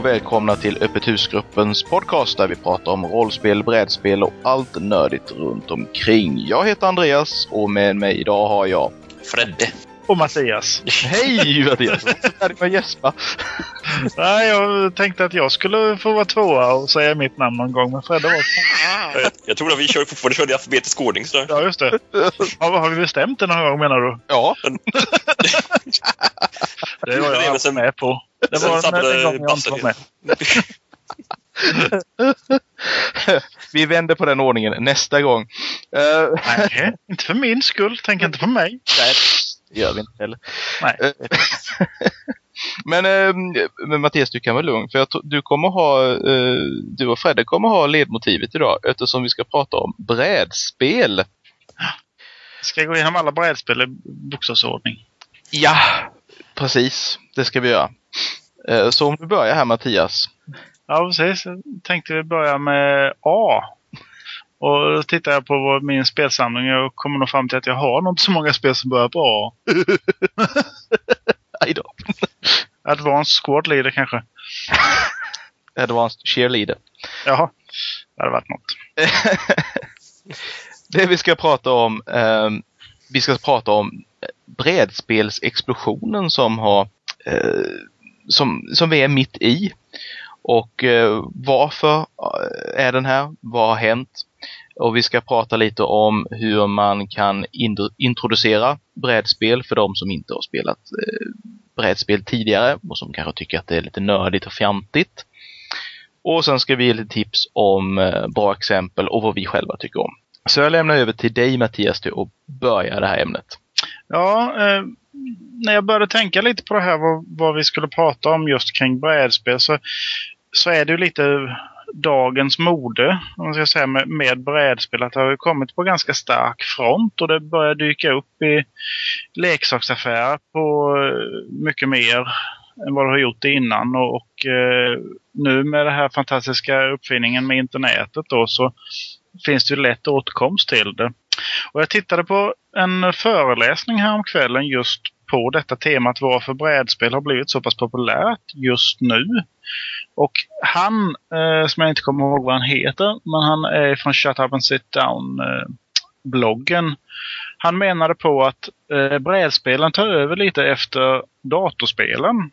Och välkomna till Öppet husgruppens podcast där vi pratar om rollspel, brädspel och allt nördigt runt omkring. Jag heter Andreas och med mig idag har jag Fredde. Och Mattias. Hej Mattias! Färdig med gäspa. Nej, jag tänkte att jag skulle få vara tvåa och säga mitt namn någon gång, men Fredde var... Jag, jag tror att vi kör fortfarande körde i alfabetisk ordning sådär. Ja, just det. Har, har vi bestämt det någon gång menar du? Ja, Det var jag Det var alltså sen- med på. Det var en, gång jag inte var med. vi vänder på den ordningen nästa gång. Eh, Nej, inte för min skull. Tänk inte på mig. Nej, det gör vi inte heller. Nej. Eh, Men, eh, men Mattias, du kan vara lugn. För jag du kommer ha, eh, du och Fredde kommer ha ledmotivet idag eftersom vi ska prata om brädspel. Ska jag gå igenom alla brädspel i bokstavsordning? Ja, precis. Det ska vi göra. Så om du börjar här Mattias. Ja, precis. Jag tänkte vi börja med A. Och tittar jag på min spelsamling och kommer nog fram till att jag har nog inte så många spel som börjar på A. Aj då. Advanced Squad Leader kanske. Advanced cheerleader. Jaha, det hade varit något. det vi ska prata om, eh, vi ska prata om brädspelsexplosionen som har, eh, som, som vi är mitt i. Och eh, varför eh, är den här? Vad har hänt? Och vi ska prata lite om hur man kan introducera brädspel för de som inte har spelat eh, brädspel tidigare och som kanske tycker att det är lite nördigt och fjantigt. Och sen ska vi ge lite tips om eh, bra exempel och vad vi själva tycker om. Så jag lämnar över till dig Mattias till att börja det här ämnet. Ja, eh, när jag började tänka lite på det här vad, vad vi skulle prata om just kring brädspel så, så är det ju lite dagens mode om man ska säga, med, med brädspel. Att det har kommit på ganska stark front och det börjar dyka upp i leksaksaffärer på eh, mycket mer än vad det har gjort innan. Och, och eh, nu med den här fantastiska uppfinningen med internetet då så finns det ju lätt åtkomst till det. Och jag tittade på en föreläsning här om kvällen just på detta temat varför brädspel har blivit så pass populärt just nu. Och han, eh, som jag inte kommer ihåg vad han heter, men han är från Shut Up and Sit Down eh, bloggen. Han menade på att eh, brädspelen tar över lite efter datorspelen.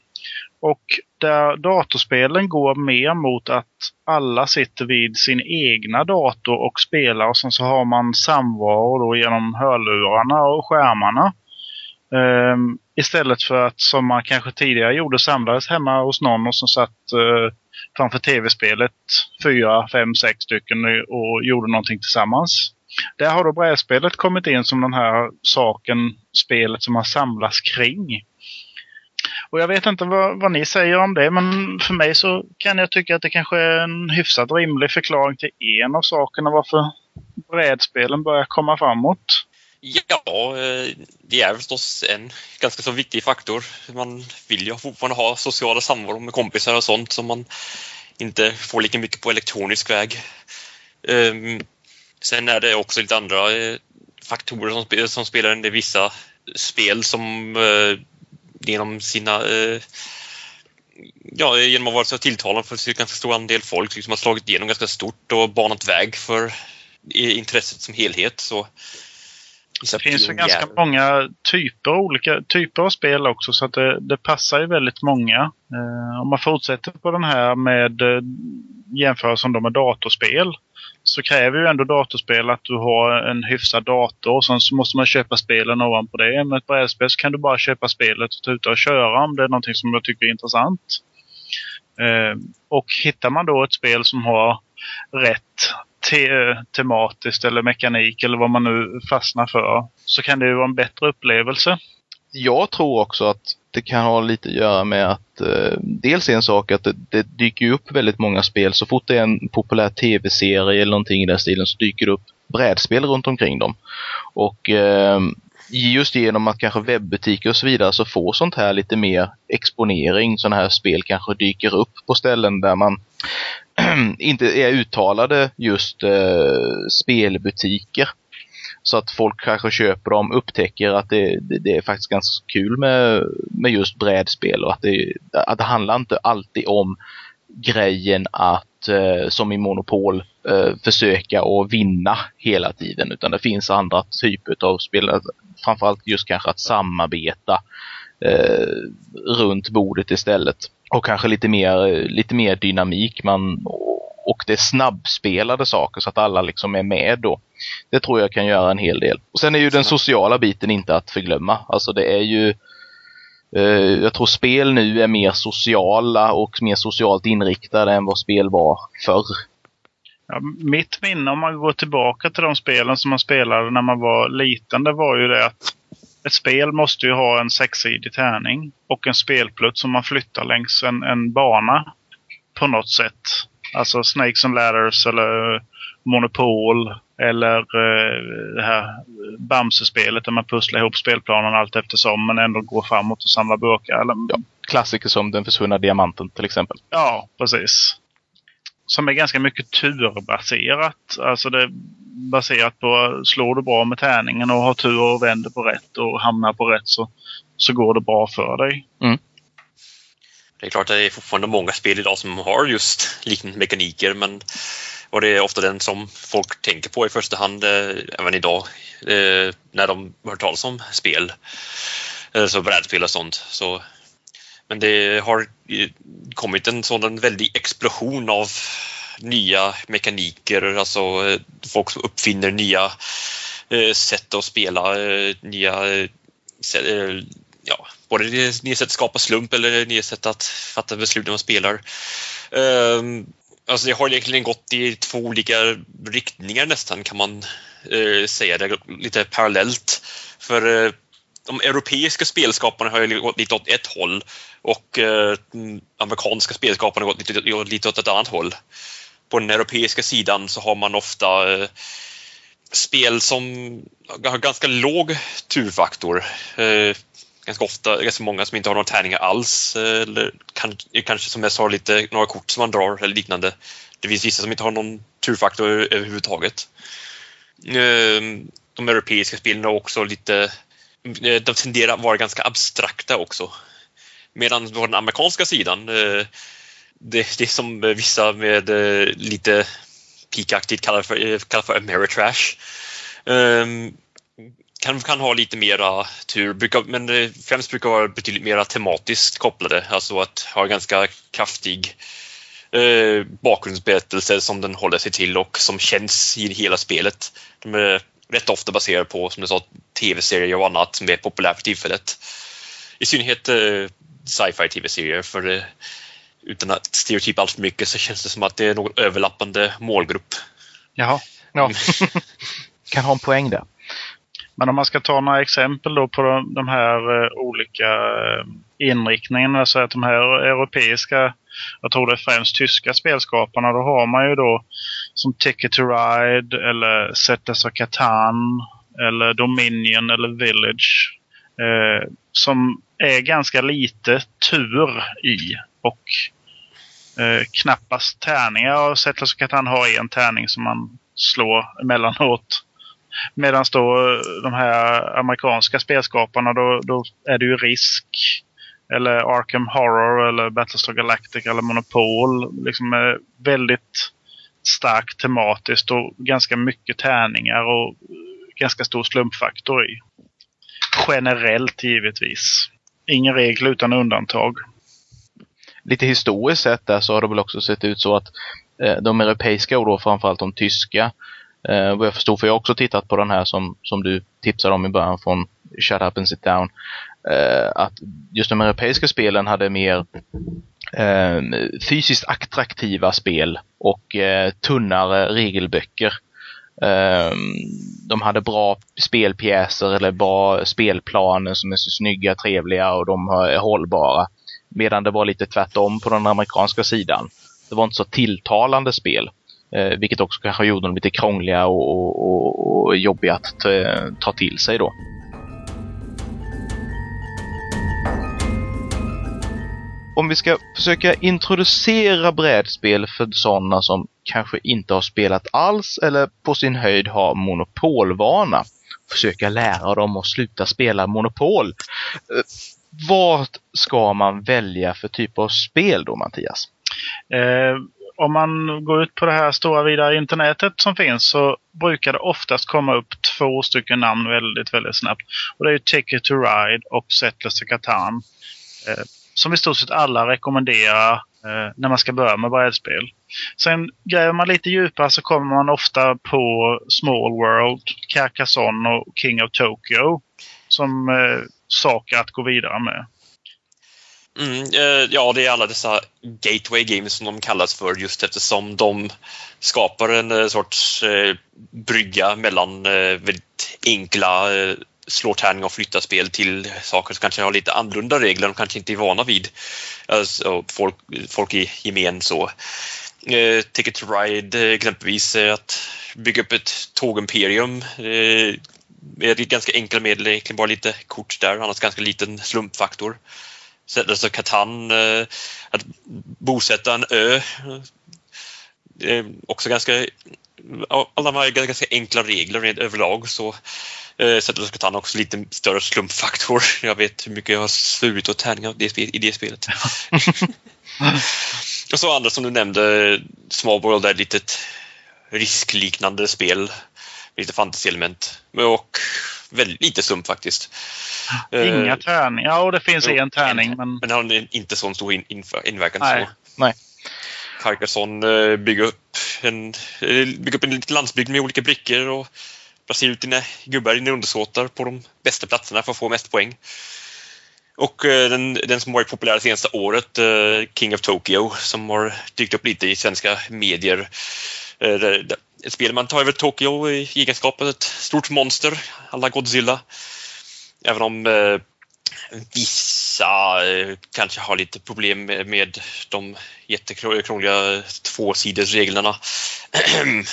Och där datorspelen går mer mot att alla sitter vid sin egna dator och spelar och sen så har man samvaro då genom hörlurarna och skärmarna. Um, istället för att som man kanske tidigare gjorde samlades hemma hos någon och som satt uh, framför tv-spelet fyra, fem, sex stycken och gjorde någonting tillsammans. Där har då brädspelet kommit in som den här saken, spelet som man samlas kring. Och jag vet inte vad, vad ni säger om det, men för mig så kan jag tycka att det kanske är en hyfsat rimlig förklaring till en av sakerna varför brädspelen börjar komma framåt. Ja, eh, det är förstås en ganska så viktig faktor. Man vill ju fortfarande ha sociala samvaro med kompisar och sånt som man inte får lika mycket på elektronisk väg. Ehm, sen är det också lite andra eh, faktorer som, spelar in. Det är vissa spel som eh, genom sina ja, genom att vara så tilltalande för en ganska stor andel folk liksom har slagit igenom ganska stort och banat väg för intresset som helhet. Så det finns ju ganska många typer, olika typer av spel också så att det, det passar ju väldigt många. Eh, om man fortsätter på den här med eh, jämförelsen då med datorspel så kräver ju ändå datorspel att du har en hyfsad dator och sen så måste man köpa spelen ovanpå det. Med ett brädspel så kan du bara köpa spelet och ta ut och köra om det är någonting som jag tycker är intressant. Eh, och hittar man då ett spel som har rätt te tematiskt eller mekanik eller vad man nu fastnar för så kan det ju vara en bättre upplevelse. Jag tror också att det kan ha lite att göra med att eh, dels en sak att det, det dyker upp väldigt många spel. Så fort det är en populär tv-serie eller någonting i den stilen så dyker det upp brädspel runt omkring dem. Och eh, just genom att kanske webbutiker och så vidare så får sånt här lite mer exponering. Sådana här spel kanske dyker upp på ställen där man inte är uttalade just eh, spelbutiker. Så att folk kanske köper dem, upptäcker att det, det, det är faktiskt ganska kul med, med just brädspel och att det, att det handlar inte alltid om grejen att, eh, som i Monopol, eh, försöka att vinna hela tiden. Utan det finns andra typer av spel, framförallt just kanske att samarbeta eh, runt bordet istället. Och kanske lite mer, lite mer dynamik man, och det är snabbspelade saker så att alla liksom är med då. Det tror jag kan göra en hel del. Och sen är ju den sociala biten inte att förglömma. Alltså det är ju eh, jag tror spel nu är mer sociala och mer socialt inriktade än vad spel var förr. Ja, mitt minne om man går tillbaka till de spelen som man spelade när man var liten, det var ju det att ett spel måste ju ha en sexsidig tärning och en spelplutt som man flyttar längs en, en bana på något sätt. Alltså Snakes and Ladders eller Monopol eller eh, det här Bamse-spelet där man pusslar ihop spelplanen allt eftersom men ändå går framåt och samlar burkar. Eller... Ja, klassiker som Den försvunna diamanten till exempel. Ja, precis. Som är ganska mycket turbaserat. Alltså det är baserat på slår du bra med tärningen och har tur och vänder på rätt och hamnar på rätt så, så går det bra för dig. Mm. Det är klart att det är fortfarande många spel idag som har just liknande mekaniker men och det är ofta den som folk tänker på i första hand eh, även idag eh, när de hör talas om spel. Eh, så brädspel och sånt. Så, men det har kommit en sådan väldig explosion av nya mekaniker, alltså eh, folk som uppfinner nya eh, sätt att spela, eh, nya ja, både nya sätt att skapa slump eller nya sätt att fatta beslut när man spelar. Ehm, alltså det har egentligen gått i två olika riktningar nästan kan man säga det lite parallellt. För de europeiska spelskaparna har ju gått lite åt ett håll och eh, amerikanska spelskaparna har gått lite, lite åt ett annat håll. På den europeiska sidan så har man ofta eh, spel som har ganska låg turfaktor eh, ganska ofta ganska många som inte har några tärningar alls. Eh, eller kan, kanske som jag sa lite några kort som man drar eller liknande. Det finns vissa som inte har någon turfaktor överhuvudtaget. De europeiska spelen har också lite, Eh, de tenderar att vara ganska abstrakta också. Medan på den amerikanska sidan, eh, det, det som vissa med eh, lite pikaktigt kallar för, kallar för Ameritrash ehm, kan, kan ha lite mera tur, brukar, men främst brukar vara betydligt mera tematiskt kopplade, alltså att ha ganska kraftig eh, bakgrundsberättelse som den håller sig till och som känns i hela spelet. De är rätt ofta baserade på, som du sa, tv-serier och annat som är populärt för tillfället. I synnerhet eh, sci-fi tv-serier, för eh, utan att stereotypa allt för mycket så känns det som att det är någon överlappande målgrupp. Jaha. Ja. kan ha en poäng där. Men om man ska ta några exempel då på de, de här uh, olika uh, inriktningarna, så att de här europeiska, jag tror det är främst tyska spelskaparna, då har man ju då som Ticket to Ride eller Settlers of Catan eller Dominion eller Village. Eh, som är ganska lite tur i och eh, knappast tärningar. Och Settlers of Catan har en tärning som man slår emellanåt. Medan då de här amerikanska spelskaparna då, då är det ju Risk eller Arkham Horror eller Battlestar Galactica eller Monopol. Liksom eh, väldigt starkt tematiskt och ganska mycket tärningar och ganska stor slumpfaktor i. Generellt givetvis. Ingen regel utan undantag. Lite historiskt sett där så har det väl också sett ut så att eh, de europeiska och då framförallt de tyska Eh, vad jag förstod, för jag har också tittat på den här som, som du tipsade om i början från Shut Up and Sit Down. Eh, att just de europeiska spelen hade mer eh, fysiskt attraktiva spel och eh, tunnare regelböcker. Eh, de hade bra spelpjäser eller bra spelplaner som är så snygga, trevliga och de är hållbara. Medan det var lite tvärtom på den amerikanska sidan. Det var inte så tilltalande spel. Eh, vilket också kanske gjorde dem lite krångliga och, och, och jobbiga att ta, ta till sig då. Om vi ska försöka introducera brädspel för sådana som kanske inte har spelat alls eller på sin höjd har monopolvana. Försöka lära dem att sluta spela Monopol. Eh, vad ska man välja för typ av spel då Mattias? Eh, om man går ut på det här stora vida internetet som finns så brukar det oftast komma upp två stycken namn väldigt, väldigt snabbt. Och det är ju Ticket to Ride och Settlers of Catan. Eh, som i stort sett alla rekommenderar eh, när man ska börja med brädspel. Sen gräver man lite djupare så kommer man ofta på Small World, Carcassonne och King of Tokyo som eh, saker att gå vidare med. Mm, eh, ja, det är alla dessa gateway games som de kallas för just eftersom de skapar en eh, sorts eh, brygga mellan eh, väldigt enkla eh, slår slå tärning och flytta spel till saker som kanske har lite annorlunda regler de kanske inte är vana vid. Alltså, folk, folk i gemen så. Eh, Ticket to Ride eh, exempelvis eh, att bygga upp ett tågimperium eh, med ganska enkla medel, egentligen bara lite kort där, annars ganska liten slumpfaktor. Alltså Catan, eh, att bosätta en ö. Eh, också ganska, alla de här ganska enkla regler rent överlag så eh, Settlers Catan också lite större slumpfaktor. Jag vet hur mycket jag har svurit åt tärningar i det spelet. och så andra som du nämnde, Small World är ett litet riskliknande spel. Lite fantasy-element. Och väldigt lite sump faktiskt. Inga uh, tärningar. Ja, och det finns en tärning. Men, men har inte sån stor in, in, inverkan. Nej. Så. Nej. Carcassonne eh, bygga upp en, eh, bygga upp en liten landsbygd med olika brickor och placera ut dina gubbar, dina undersåtar på de bästa platserna för att få mest poäng. Och eh, den, den som varit populär senaste året, King of Tokyo, som har dykt upp lite i svenska medier. Ett spel man tar över Tokyo i egenskap av ett stort monster, alla Godzilla. Även om viss vissa eh, kanske har lite problem med, de jättekrångliga tvåsidersreglerna.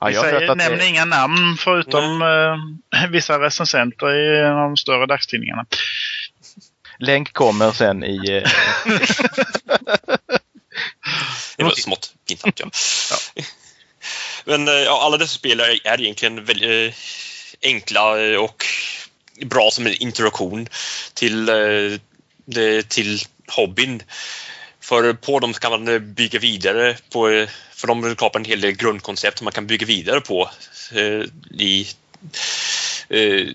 ja, jag säger, nämn det... inga namn förutom eh, vissa recensenter i de större dagstidningarna. Länk kommer sen i... Eh, det var smått pinsamt, ja. ja. Men ja, alla dessa spel är, egentligen väldigt enkla och bra som en introduktion till, eh, till hobbyn. För på dem kan man eh, bygga vidare på, eh, för de skapar en hel del grundkoncept som man kan bygga vidare på i,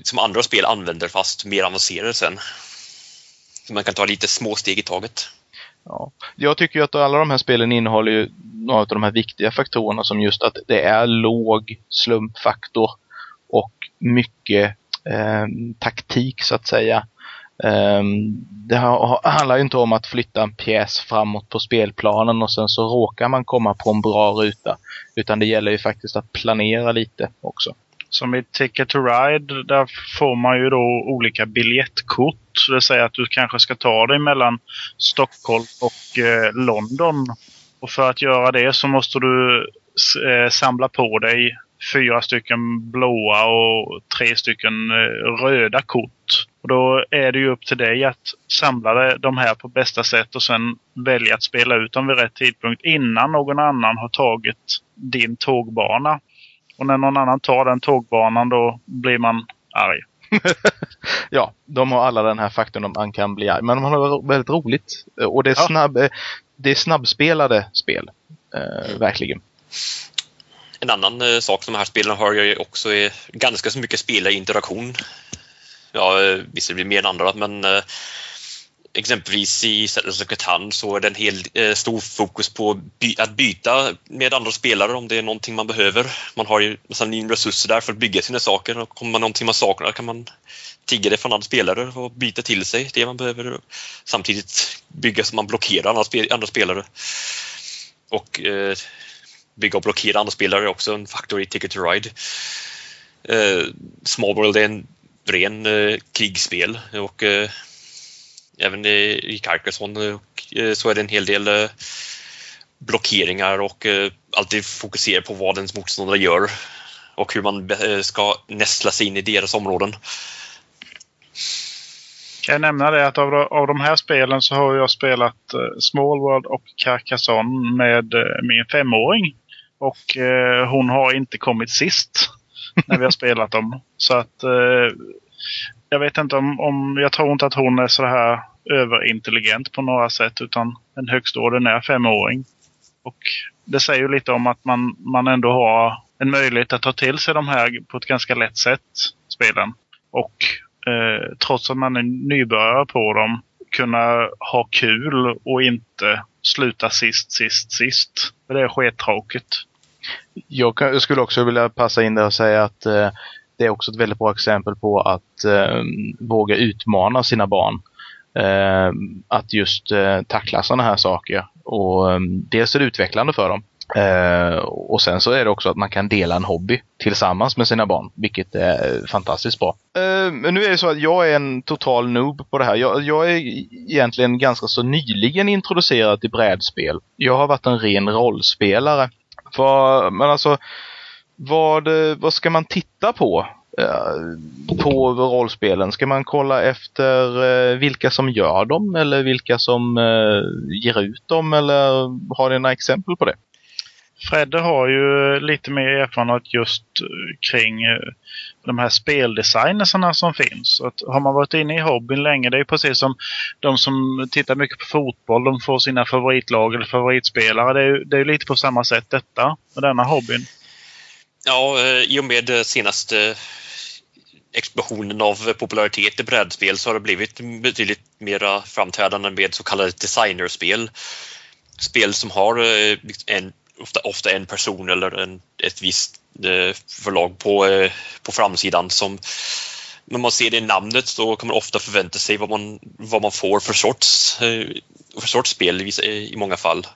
som andra spel använder fast mer avancerade sen. Så man kan ta lite små steg i taget. Ja. Jag tycker ju att alla de här spelen innehåller ju några av de här viktiga faktorerna som just att det är låg slumpfaktor och mycket Eh, taktik så att säga. Ehm, det handlar ju inte om att flytta en pjäs framåt på spelplanen och sen så råkar man komma på en bra ruta. Utan det gäller ju faktiskt att planera lite också. Som i Ticket to Ride, där får man ju då olika biljettkort. Det vill säga att du kanske ska ta dig mellan Stockholm och eh, London. Och för att göra det så måste du eh, samla på dig fyra stycken blåa och tre stycken eh, röda kort. Och då är det ju upp till dig att samla de här på bästa sätt och sen välja att spela ut dem vid rätt tidpunkt innan någon annan har tagit din tågbana. Och när någon annan tar den tågbanan då blir man arg. ja, de har alla den här faktorn man kan bli arg. Men de har väldigt roligt. Och det är, ja. snabb, det är snabbspelade spel. Eh, verkligen. En annan eh, sak som de här spelen har ju också är ganska så mycket spelarinteraktion. Ja, eh, visst det blir mer än andra, men eh, exempelvis i Settlers of Catan så är det en hel eh, stor fokus på by att byta med andra spelare om det är någonting man behöver. Man har ju nästan resurser där för att bygga sina saker och kommer man någonting man saknar kan man tigga det från andra spelare och byta till sig det man behöver. Samtidigt bygga så man blockerar andra, spe andra spelare. Och eh, bygga och blockera andra spelare är också en faktor i Ticket to Ride. Eh, Small World är en ren eh, krigsspel och eh, även i Carcassonne eh, så är det en hel del eh, blockeringar och eh, alltid fokusera på vad ens motståndare gör och hur man ska nästla sig in i deras områden. Kan jag nämna det att av, av de här spelen så har jag spelat uh, Small World och Carcassonne med uh, min femåring. Och eh, hon har inte kommit sist när vi har spelat dem. Så att eh, jag vet inte om, om, jag tror inte att hon är så här överintelligent på några sätt utan en högst ordinär femåring. Och det säger ju lite om att man, man ändå har en möjlighet att ta till sig de här på ett ganska lätt sätt, spelen. Och eh, trots att man är nybörjare på dem, kunna ha kul och inte sluta sist, sist, sist. För det är skittråkigt. Jag, jag skulle också vilja passa in där och säga att eh, det är också ett väldigt bra exempel på att eh, våga utmana sina barn. Eh, att just eh, tackla sådana här saker. Och eh, dels är det utvecklande för dem. Eh, och sen så är det också att man kan dela en hobby tillsammans med sina barn, vilket är fantastiskt bra. Eh, men nu är det så att jag är en total noob på det här. Jag, jag, är egentligen ganska så nyligen introducerad till brädspel. Jag har varit en ren rollspelare. Vad, men alltså, vad, vad ska man titta på? Eh, på rollspelen? Ska man kolla efter eh, vilka som gör dem eller vilka som eh, ger ut dem eller har ni några exempel på det? Fredde har ju lite mer erfarenhet just eh, kring eh, de här speldesignerna som finns. Att har man varit inne i hobbyn länge, det är precis som de som tittar mycket på fotboll, de får sina favoritlag eller favoritspelare. Det är, det är lite på samma sätt detta med denna hobbyn. Ja, eh, i och med senaste explosionen av popularitet i brädspel så har det blivit betydligt mera framträdande med så kallade designerspel. Spel som har en ofta, ofta en person eller en, ett visst eh, förlag på, eh, på framsidan som när man ser det namnet så kan man ofta förvänta sig vad man, vad man får för sorts, eh, för sorts spel i, i många fall.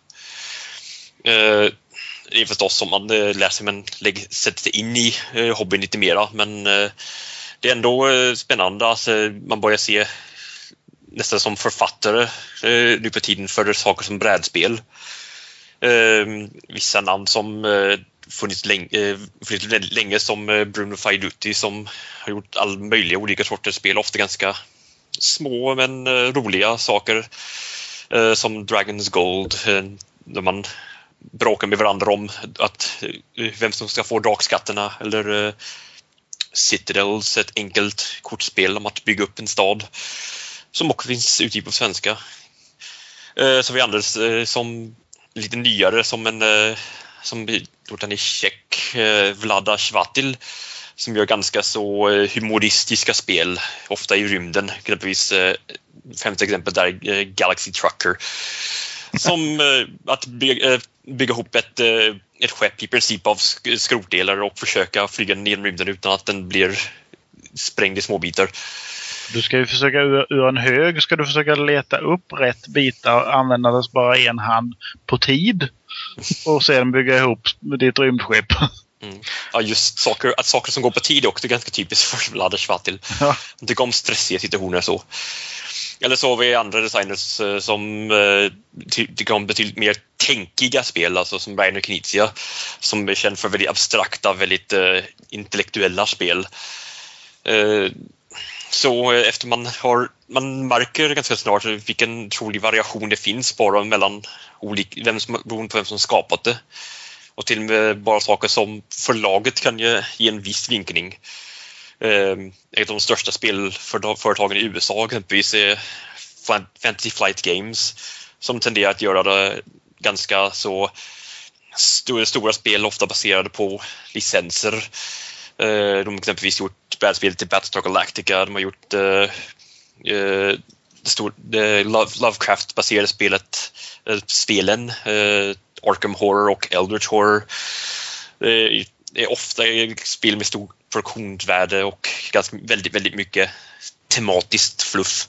Det är förstås som man läser men lägger, sätter sig in i hobbyn lite mera men det är ändå spännande att man börjar se nästan som författare nu på tiden för saker som brädspel. Eh, vissa namn som eh, funnits, länge, eh, funnits länge som eh, Bruno Faiduti som har gjort all möjliga olika sorters spel, ofta ganska små men eh, roliga saker eh, som Dragons Gold eh, där man bråkar med varandra om att eh, vem som ska få drakskatterna eller eh, Citadels, ett enkelt kortspel om att bygga upp en stad som också finns utgivet på svenska. Eh, så vi andra som lite nyare som en eh, som gjort den i tjeck, eh, Vlada Svatil som gör ganska så eh, humoristiska spel, ofta i rymden. Exempelvis femte exempel där Galaxy Trucker. Som att bygga, bygga ihop ett, ett skepp i princip av skrotdelar och försöka flyga ner i rymden utan att den blir sprängd i småbitar. Du ska ju försöka ur, ur, en hög ska du försöka leta upp rätt bitar och använda bara en hand på tid. Och sedan bygga ihop ditt rymdskepp. Mm. Ja, just saker, att saker som går på tid är också ganska typiskt för Vlader Schwatil. Ja. Han tycker om stressiga situationer så. Eller så har vi andra designers eh, som eh, tycker om betydligt mer tänkiga spel, alltså som Rainer Knizia, som är känd för väldigt abstrakta, väldigt uh, intellektuella spel. Uh, så eh, efter man har, man märker ganska snart vilken trolig variation det finns bara mellan olika, vem som, beroende på vem som skapat det. Och till och med bara saker som förlaget kan ge, ge en viss vinkling. Ehm, ett av de största spelföretagen i USA exempelvis är Fantasy Flight Games som tenderar att göra det ganska så stora, stora spel ofta baserade på licenser. Ehm, de har exempelvis gjort brädspelet till Battlestar Galactica. De har gjort uh, det, stor, Lovecraft-baserade spelet, uh, spelen Arkham Horror och Eldritch Horror. Det är ofta spel med stort produktionsvärde och ganska, väldigt, väldigt mycket tematiskt fluff.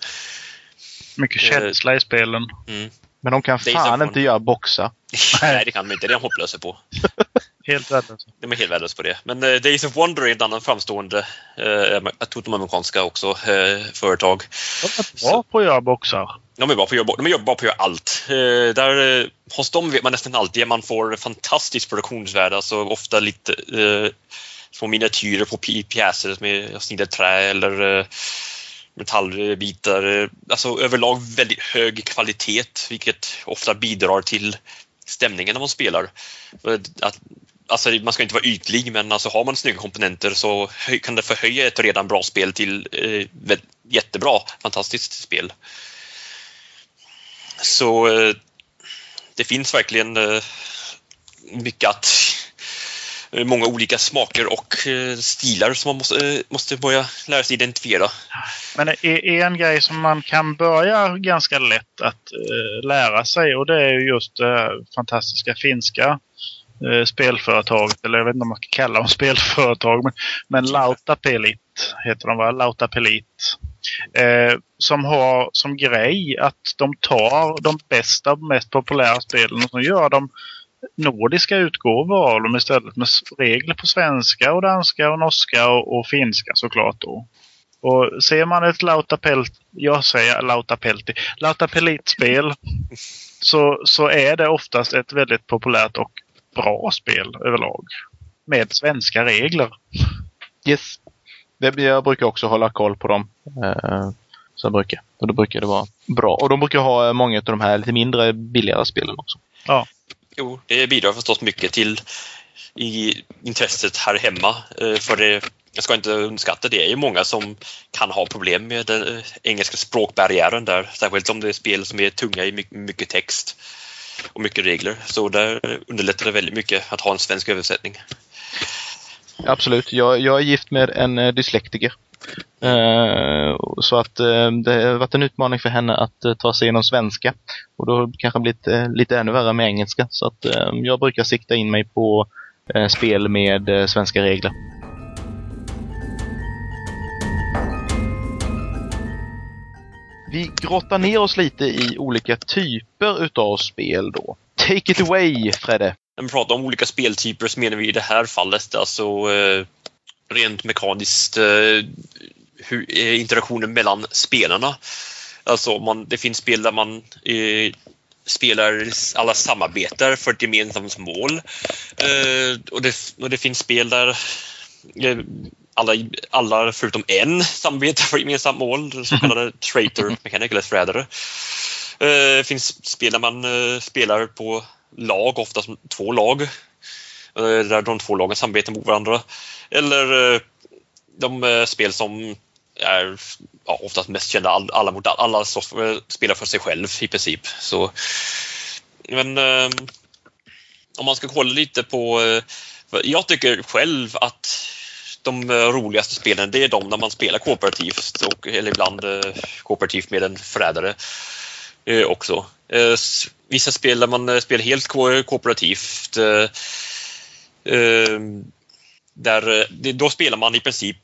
Mycket känsla i spelen. Mm. Men de kan fan inte göra boxar. Nej, det kan de inte. Det är de hopplösa på. helt värdelösa. De är helt värdelösa på det. Men uh, Days of Wonder är ett annat framstående, uh, jag tror de amerikanska också, uh, företag. De är bra Så. på att göra boxar. De är bra på att göra, de är bra på att göra allt. Uh, där, uh, hos dem vet man nästan alltid att man får fantastiskt produktionsvärde, alltså ofta lite uh, små miniatyrer på pjäser med snidade trä eller metallbitar. Eh, alltså överlag väldigt hög kvalitet vilket ofta bidrar till stämningen när man spelar. Att, alltså man ska inte vara ytlig men alltså har man snygga komponenter så kan det förhöja ett redan bra spel till eh, jättebra, fantastiskt spel. Så eh, det finns verkligen eh, mycket att Eh, många olika smaker och eh, stilar som man måste, eh, måste börja lära sig identifiera. Men en grej som man kan börja ganska lätt att lära sig och det är just det fantastiska finska spelföretaget, eller jag vet inte om man ska kalla dem spelföretag, men, men Lautapelit heter de va? Lautapelit. Eh, som har som grej att de tar de bästa och mest populära spelen och så gör de nordiska utgåvor av dem istället med regler på svenska och danska och norska och, och finska såklart då. Och ser man ett Lautapelt, jag säger Lautapelti, Lautapelitspel så, så är det oftast ett väldigt populärt och bra spel överlag. Med svenska regler. Yes. Det, jag brukar också hålla koll på dem. Eh, så brukar. Och då brukar det vara bra. Och de brukar ha många av de här lite mindre billigare spelen också. Ja. Jo, det bidrar förstås mycket till i intresset här hemma. Eh, för det, jag ska inte underskatta, det är ju många som kan ha problem med den engelska språkbarriären där. Särskilt om det är spel som är tunga i mycket text och mycket regler. Så där underlättar det väldigt mycket att ha en svensk översättning. Absolut. Jag, jag är gift med en eh, dyslektiker. Eh, så att eh, det har varit en utmaning för henne att eh, ta sig igenom svenska. Och då har det kanske blivit lite ännu värre med engelska. Så att jag brukar sikta in mig på spel med svenska regler. Vi grottar ner oss lite i olika typer utav spel då. Take it away, Fredde! När vi pratar om olika speltyper så menar vi i det här fallet alltså eh, rent mekaniskt eh, hur, eh, interaktionen mellan spelarna. Alltså man, det finns spel där man eh, spelar, alla samarbetar för ett gemensamt mål. Eh, och, det, och det finns spel där eh, alla, alla förutom en samarbetar för ett gemensamt mål, så kallade traitor mechanic eller förrädare. Det finns spel där man spelar på lag, oftast två lag. Eh, där de två lagen samarbetar mot varandra. Eller eh, de eh, spel som är ja, oftast mest kända, alla mot alla eh, spelar för sig själv i princip. Så, men ehm, om man ska kolla lite på... Jag tycker själv att de roligaste spelen det är de när man spelar kooperativt och, eller ibland kooperativt med en förrädare också. Vissa spel där man spelar helt kooperativt. Ehm, där, eh, då spelar man i princip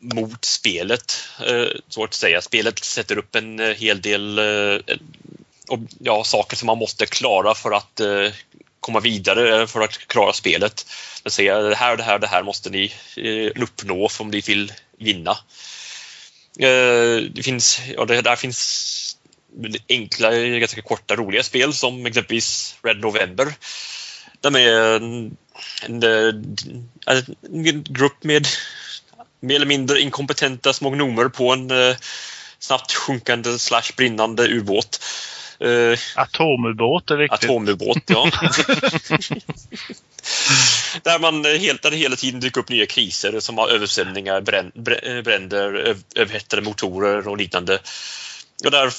mot spelet, eh, så att säga. Spelet sätter upp en eh, hel del ja, saker som man måste klara för att komma vidare för att klara spelet. Det säger det här och det här det här måste ni uppnå om ni vill vinna. Det finns, ja, det där finns enkla, ganska korta, roliga spel som exempelvis Red November. De är en, en, en grupp med mer eller mindre inkompetenta små gnomer på en eh, snabbt sjunkande slash brinnande ubåt. Uh, atomubåt är viktigt. Atomubåt, ja. där man helt, där det hela tiden dyker upp nya kriser som har översvämningar, bränder, överhettade motorer och liknande. Och där,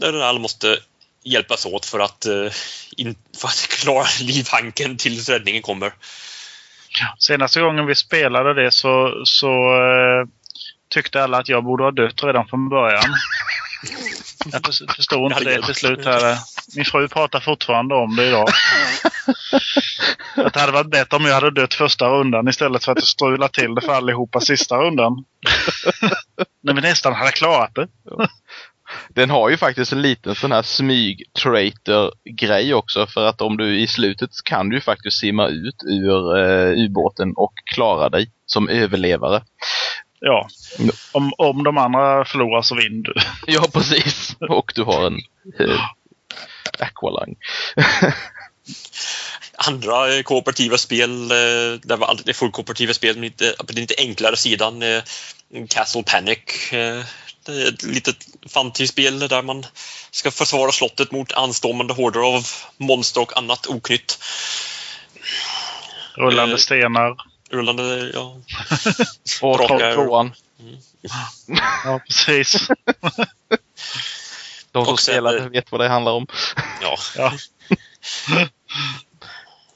där alla måste hjälpas åt för att, uh, in, för att klara livhanken tills räddningen kommer. Senaste gången vi spelade det så, så uh, tyckte alla att jag borde ha dött redan från början. Jag förstår inte det till slut. Här. Min fru pratar fortfarande om det idag. Att det hade varit bättre om jag hade dött första rundan istället för att strula till det för allihopa sista rundan. När vi nästan hade klarat det. Den har ju faktiskt en liten sån här smyg-traitor-grej också för att om du i slutet kan du faktiskt simma ut ur uh, ubåten och klara dig som överlevare. Ja, om, om de andra förlorar så vinner du. ja, precis. Och du har en uh, aqualang. andra kooperativa spel, det var alltid fullkooperativa spel, men inte, på den lite enklare sidan. Castle Panic Det är ett litet fantasyspel där man ska försvara slottet mot anstormande horder av monster och annat oknytt. Rullande Eh, stenar. Rullande, ja. Och tvåan. Ja, precis. De som spelar vet vad det handlar om. ja. Ja.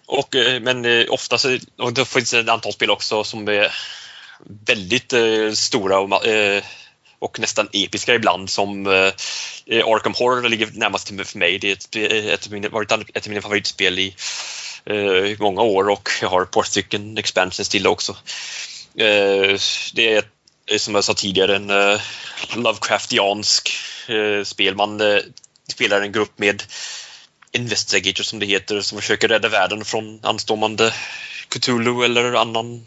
Och, eh, men eh, ofta så, och det finns ett antal spel också som är väldigt eh, stora och, eh, och nästan episka ibland som eh, eh, Arkham Horror ligger närmast till för mig. Det är ett, eh, ett, varit ett av mina favoritspel i eh, många år och jag har ett par stycken expansions till också. Eh, det är ett, eh, som jag sa tidigare en eh, Lovecraftiansk eh, spel. Man spelar en grupp med investigators som det heter som försöker rädda världen från anstormande Cthulhu eller annan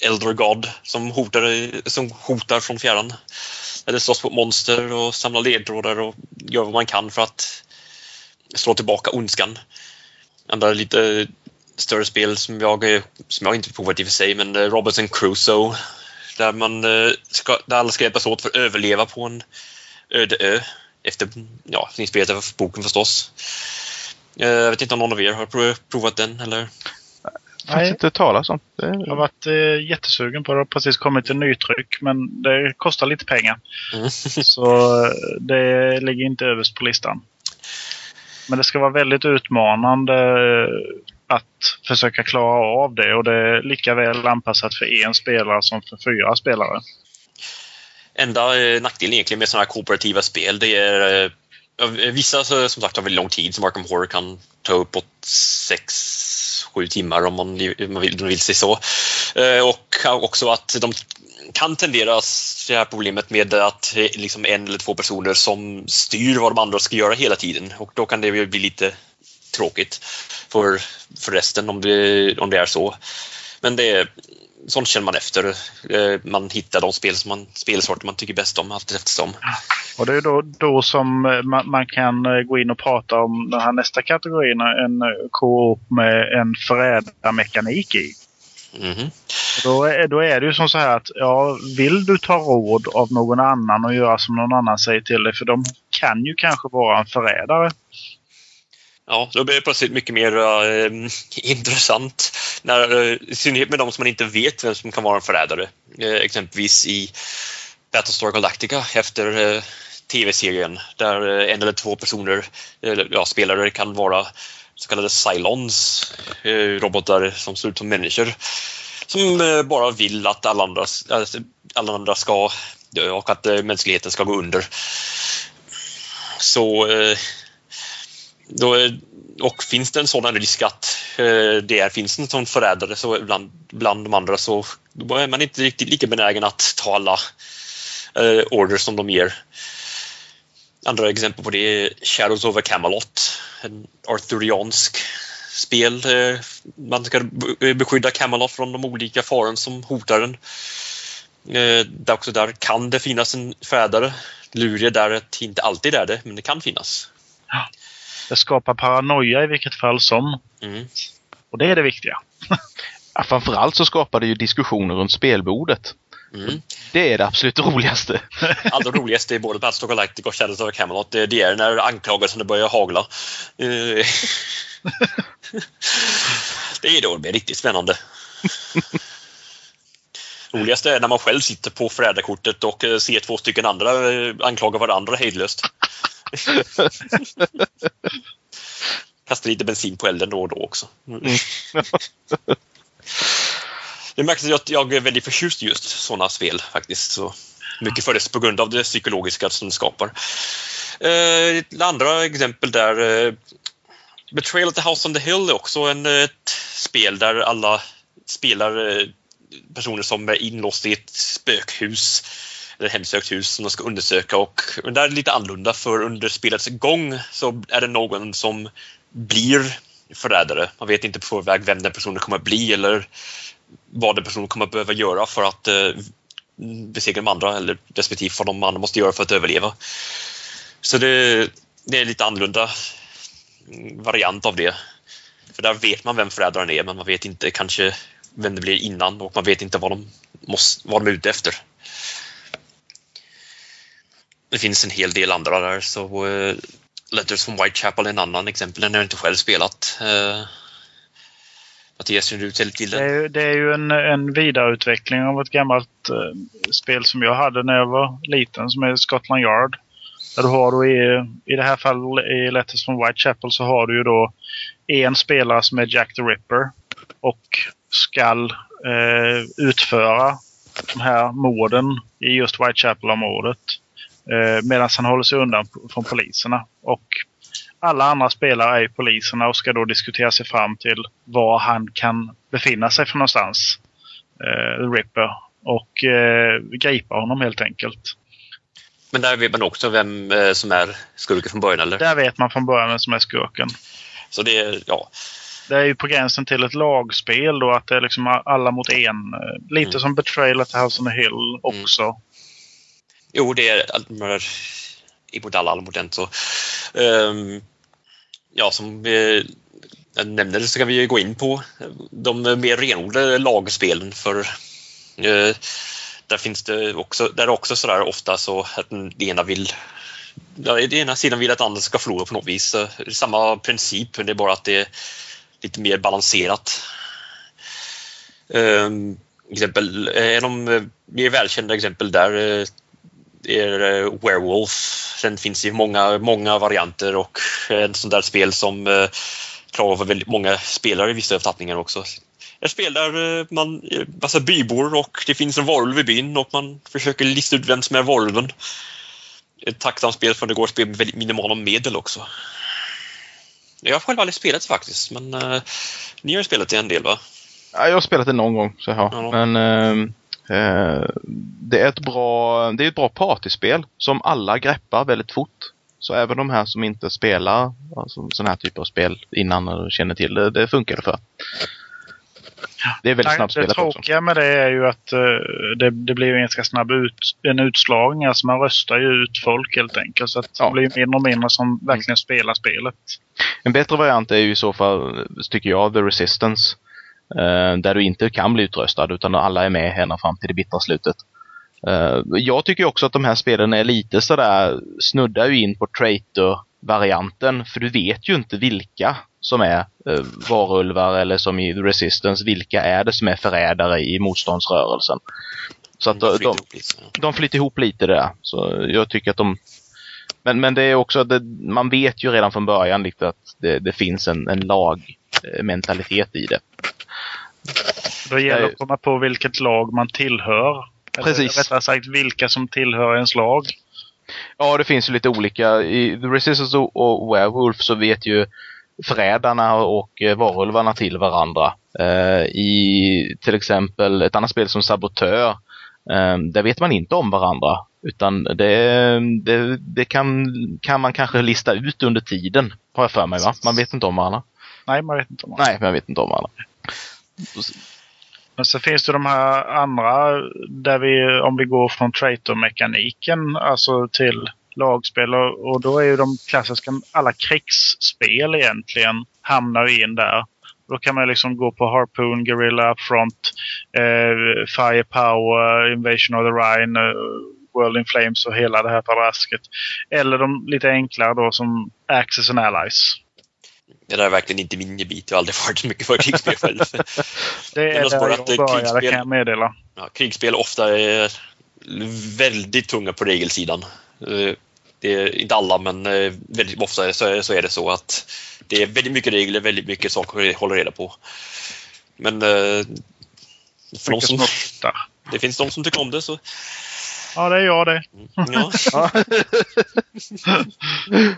Elder God som hotar, som hotar från fjärran. Eller slåss mot monster och samlar ledtrådar och gör vad man kan för att slå tillbaka ondskan. Andra lite större spel som jag, som jag inte provat i och för sig, men eh, Robinson Crusoe. Där, man eh, ska, där alla ska hjälpas åt för att överleva på en öde ö. Efter, ja, inspirerat av boken förstås. Eh, jag vet inte om någon av er har provat den eller? Faktiskt Nej. inte talas om. Det Jag har varit eh, jättesugen på det. Det har precis kommit en nytryck men det kostar lite pengar. Mm. Så eh, det ligger inte överst på listan. Men det ska vara väldigt utmanande eh, att försöka klara av det och det är lika väl anpassat för en spelare som för fyra spelare. Enda eh, nackdelen egentligen med sådana här kooperativa spel det är Vissa som sagt har väldigt lång tid som Arkham Horror kan ta uppåt sju timmar om man, om man vill, om man vill sig så. Eh, och också att de kan tendera det här problemet med att eh, liksom en eller två personer som styr vad de andra ska göra hela tiden och då kan det ju bli lite tråkigt för, för resten om det, om det är så. Men det, sånt känner man efter. Eh, Man hittar de spel som man, spelsorter man tycker bäst om allt eftersom. Och det är då, då som eh, man, man kan eh, gå in och prata om den här nästa kategorin, en co-op med en förrädarmekanik i. Och Då är, då är det ju som så här att ja, vill du ta råd av någon annan och göra som någon annan säger till dig, för de kan ju kanske vara en förrädare. Ja, då blir det plötsligt mycket mer äh, intressant. När, äh, I synnerhet med de som man inte vet vem som kan vara en förrädare. Äh, exempelvis i Battlestar Galactica efter äh, tv-serien där en eller två personer, ja, spelare kan vara så kallade Cylons, robotar som ser ut som människor. Som bara vill att alla andra, alla andra ska dö och att mänskligheten ska gå under. Så då, är- och finns det en sådan risk att eh, det finns en sån förrädare så bland, bland de andra så då är man inte riktigt lika benägen att ta alla eh, orders som de ger. Andra exempel på det är Shadows over Camelot, en arthuriansk spel. Eh, man ska beskydda Camelot från de olika faran som hotar den. Eh, där också där kan det finnas en förrädare. Lurig där att inte alltid är det, men det kan finnas. Det skapar paranoia i vilket fall som. Mm. Och det är det viktiga. Ja, framförallt så skapar det ju diskussioner runt spelbordet. Mm. Det är det absolut roligaste. Allra roligast är både Battlestar Galactica och Shadows of Camelot. Det, det är när anklagelserna börjar hagla. Eh, det är då det blir riktigt spännande. Roligast är när man själv sitter på förrädarkortet och eh, ser två stycken andra eh, anklaga varandra hejdlöst. Kastar lite bensin på elden då och då också. Det märks att jag är väldigt förtjust i just sådana spel faktiskt. Så mycket för det på grund av det psykologiska som det skapar. Eh, ett andra exempel där eh, Betrayal at the House on the Hill är också en, eh, ett spel där alla spelar personer som är inlåsta i ett spökhus eller hemsökt hus som de ska undersöka och men där är det lite annorlunda för under spelets gång så är det någon som blir förrädare. Man vet inte på förväg vem den personen kommer att bli eller vad den personen kommer att behöva göra för att eh, besegra de andra eller respektive vad de andra måste göra för att överleva. Så det, det är lite annorlunda variant av det. För där vet man vem förrädaren är men man vet inte kanske vem det blir innan och man vet inte vad de, måste, vad de är ute efter det finns en hel del andra där. Så uh, Letters from Whitechapel är en annan exempel. Den har jag inte själv spelat. Uh, Mattias, känner du till den? Det är, det är ju en, en vidareutveckling av ett gammalt uh, spel som jag hade när jag var liten som är Scotland Yard. Där du har då i, i det här fallet i Letters from Whitechapel så har du ju då en spelare som är Jack the Ripper och skall eh, utföra de här morden i just Whitechapel-området. Eh, Medan han håller sig undan från poliserna. Och alla andra spelare är poliserna och ska då diskutera sig fram till var han kan befinna sig för någonstans. Eh, Ripper. Och eh, gripa honom helt enkelt. Men där vet man också vem eh, som är skurken från början eller? Där vet man från början vem som är skurken. Så det är, ja. Det är ju på gränsen till ett lagspel då, att det är liksom alla mot en. Lite mm. som Betrayal at House on the Hill också. Mm. Jo, det är Admiral alla, Almodento. um, ehm, ja, som vi nämnde så kan vi gå in på de mer renodlade lagspelen för uh, där finns det också, där är också sådär ofta så att den ena vill den ena sidan vill att andra ska förlora på något vis. Det är samma princip, det är bara att det är lite mer balanserat. Um, exempel, en av de mer välkända exempel där eh, är eh, Werewolf. Sen finns det många, många varianter och ett sånt där spel som eh, klarar av väldigt många spelare i vissa tappningar också. Ett spel där man massa bybor och det finns en varulv i byn och man försöker lista ut vem som är varulven ett tacksamt spel för det går att spela med väldigt minimala medel också. Jag har själv aldrig spelat det faktiskt, men uh, ni har ju spelat det en del va? Ja, jag har spelat det någon gång, så jag ja. Men uh, det är ett bra, det är ett bra partyspel som alla greppar väldigt fort. Så även de här som inte spelar alltså, sån här typ av spel innan och känner till det, det funkar det för. Det är väldigt snabbspelat också. Det tråkiga med det är ju att uh, det, det blir en ganska snabb ut, en utslagning. Alltså man röstar ju ut folk helt enkelt. Så att ja. det blir mindre och mindre som verkligen spelar spelet. En bättre variant är ju i så fall, tycker jag, The Resistance. Uh, där du inte kan bli utröstad utan alla är med ända fram till det bittra slutet. Uh, jag tycker också att de här spelen är lite sådär, snuddar ju in på traitor-varianten. För du vet ju inte vilka som är eh, varulvar eller som i Resistance, vilka är det som är förrädare i motståndsrörelsen? Så att de, de, de flyter ihop lite där. Så jag tycker att de... Men, men det är också, det, man vet ju redan från början lite att det, det finns en, en lagmentalitet i det. Då gäller det att komma på vilket lag man tillhör. Precis. Eller rättare sagt vilka som tillhör ens lag. Ja, det finns ju lite olika. I The Resistance och Werewolf så vet ju förrädarna och eh, varulvarna till varandra. Eh, I till exempel ett annat spel som Sabotör, eh, där vet man inte om varandra. Utan det, det, det, kan, kan man kanske lista ut under tiden, har jag för mig va? Man vet inte om varandra. Nej, man vet inte om varandra. Nej, man vet inte om varandra. Men så finns det de här andra där vi, om vi går från traitor-mekaniken, alltså till lagspel och, och då är ju de klassiska, alla krigsspel egentligen hamnar in där. Då kan man liksom gå på Harpoon, Guerrilla, Front, eh, Firepower, Invasion of the Rhine, eh, World in Flames och hela det här padrasket. Eller de lite enklare då som Axis and Allies. Det där är verkligen inte min gebit. Jag har aldrig varit så mycket för krigsspel själv. det är där jag började krigsspel, kan jag meddela. Ja, krigsspel ofta är väldigt tunga på regelsidan. Eh, det är inte alla, men eh, väldigt ofta så är, det så att det är väldigt mycket regler, väldigt mycket saker att hålla reda på. Men eh, för de som, det finns de som tycker om det så Ja, det är jag det. Mm, ja.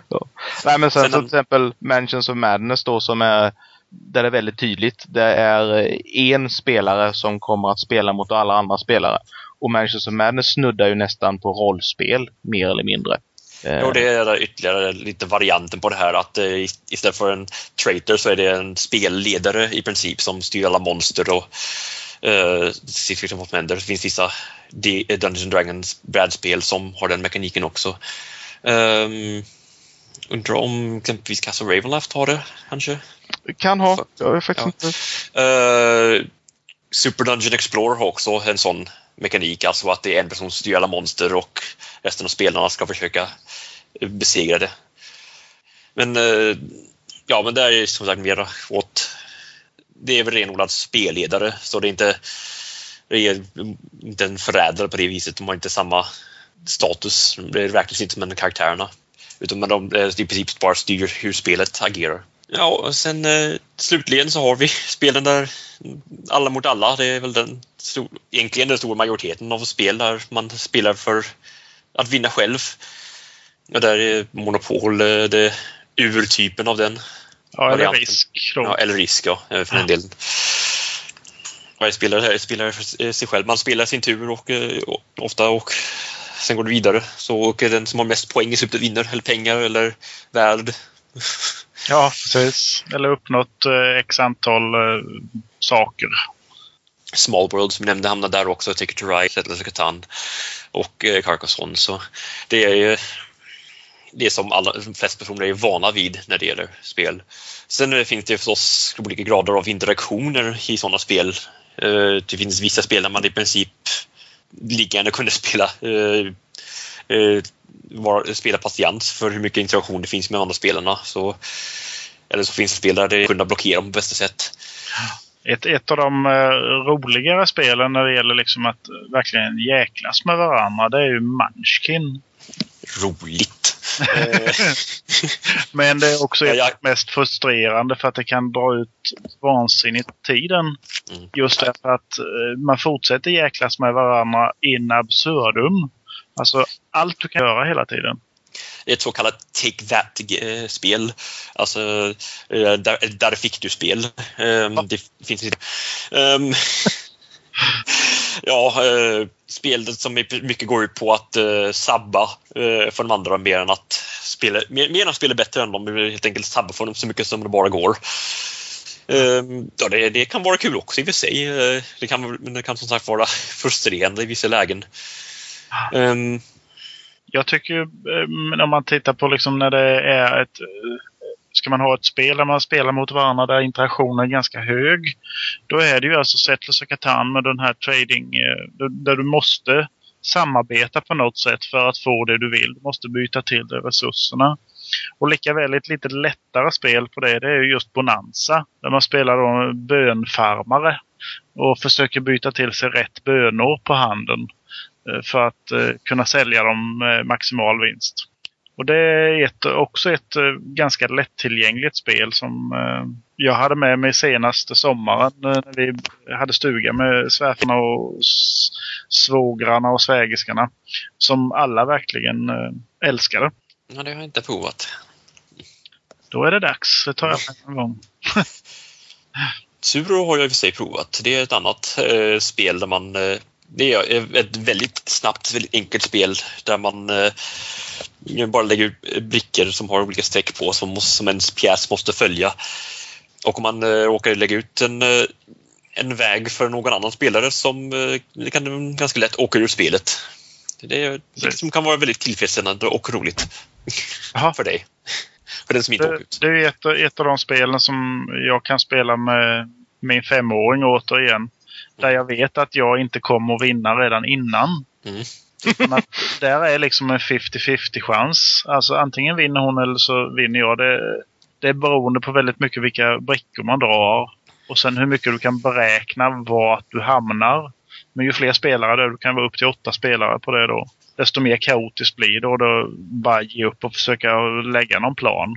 ja. Nej, men sen, sen till exempel Mansions of Madness då som är där det är väldigt tydligt. Det är en spelare som kommer att spela mot alla andra spelare. Och Mansions of Madness snuddar ju nästan på rollspel, mer eller mindre. Jo, det är ytterligare lite varianten på det här att eh, istället för en traitor så är det en spelledare i princip som styr alla monster och uh, Secret of Mender. Det finns vissa Dungeons Dragons brädspel som har den mekaniken också. Um, undrar om exempelvis Castle Ravenloft har det kanske? Kan ha, jag faktiskt ja. Uh, Super Dungeon Explorer har också en sån mekanik, alltså att det är en person som styr alla monster och resten av spelarna ska försöka besegra det. Men eh, ja, men det är som sagt mer åt... Det är väl renodlad spelledare, så det är inte, det är inte en förrädare på det viset. De har inte samma status. Det räknas inte som karaktärerna. Utan de eh, i princip bara styr hur spelet agerar. Ja, och sen eh, slutligen så har vi spelen där alla mot alla. Det är väl den stor, egentligen den stora majoriteten av spel där man spelar för att vinna själv. Och där är Monopol eh, det urtypen av den. Ja, eller risk. Då. Ja, eller risk, ja, eh, för en del. Varje spelare spelar för sig själv. Man spelar sin tur och, eh, och ofta och sen går det vidare. Så och den som har mest poäng i slutet vinner, eller pengar eller värld. Ja, precis. Eller uppnått eh, x antal eh, saker. Small World som jag nämnde hamnar där också, Ticket to Ride, Settlers of Catan och eh, Carcassonne. Så det är ju det som alla, de flesta personer är vana vid när det gäller spel. Sen finns det förstås olika grader av interaktioner i sådana spel. Eh, Det finns vissa spel där man i princip lika gärna kunde spela eh, eh, var, spela patiens för hur mycket interaktion det finns med andra spelarna. Så, eller så finns det spel där det kunde blockera på bästa sätt. Ett, ett av de roligare spelen när det gäller liksom att verkligen jäklas med varandra, det är ju Munchkin. Roligt! Eh, Men det är också Ja, mest frustrerande för att det kan dra ut vansinnigt tiden. Mm. Just därför att eh, man fortsätter jäklas med varandra in absurdum. Alltså allt du kan göra hela tiden. Det är ett så kallat Take That-spel. Alltså, eh, där, där fick du-spel. Um, det finns inte. Ehm, ja, eh, spelet som i mycket går ut på att eh, sabba eh, för de andra mer än att spela, mer, mer än att spela bättre än dem. Helt enkelt sabba för dem så mycket som det bara går. Ehm, ja, det, det kan vara kul också i och för sig. Eh, Det kan, det kan som sagt vara frustrerande i vissa lägen. Ehm, Jag tycker eh, om man tittar på liksom när det är ett... Eh, Ska man ha ett spel där man spelar mot varandra där interaktionen är ganska hög. Då är det ju alltså Settlers of Catan med den här trading... Eh, där- du måste samarbeta på något sätt för att få det du vill. Du måste byta till dig resurserna. Och lika väl ett lite lättare spel på det, det är ju just Bonanza. Där man spelar då bönfarmare. Och försöker byta till sig rätt bönor på handen eh, för att eh, kunna sälja dem med maximal vinst. Och det är ett, också ett eh, ganska lättillgängligt spel som eh, jag hade med mig senaste sommaren eh, när vi hade stuga med svärfarna och svågrarna och svägerskarna. Som alla verkligen älskade. ja, det har jag inte provat. Då är det dags. Det tar jag en gång. Suro har jag i och för sig provat. Det är ett annat eh, spel där man... Eh, det är ett väldigt snabbt, väldigt enkelt spel där man eh, bara lägger ut brickor som har olika streck på som, måste, som ens pjäs måste följa. Och om man eh, råkar lägga ut en, eh, en väg för någon annan spelare som eh, kan ganska lätt åka ur spelet. Det är det som kan vara väldigt tillfredsställande och roligt Jaha. för dig. För den som inte åker Det, ut. det är ett, ett av de spelen som jag kan spela med min femåring återigen. Där jag vet att jag inte kommer att vinna redan innan. Mm. Att där är liksom en 50-50 chans. Alltså antingen vinner hon eller så vinner jag. Det, det är beroende på väldigt mycket vilka brickor man drar. Och sen hur mycket du kan beräkna vart du hamnar. Men ju fler spelare det är, du kan vara upp till åtta spelare på det då. Desto mer kaotiskt blir det och då bara ge upp och försöka lägga någon plan.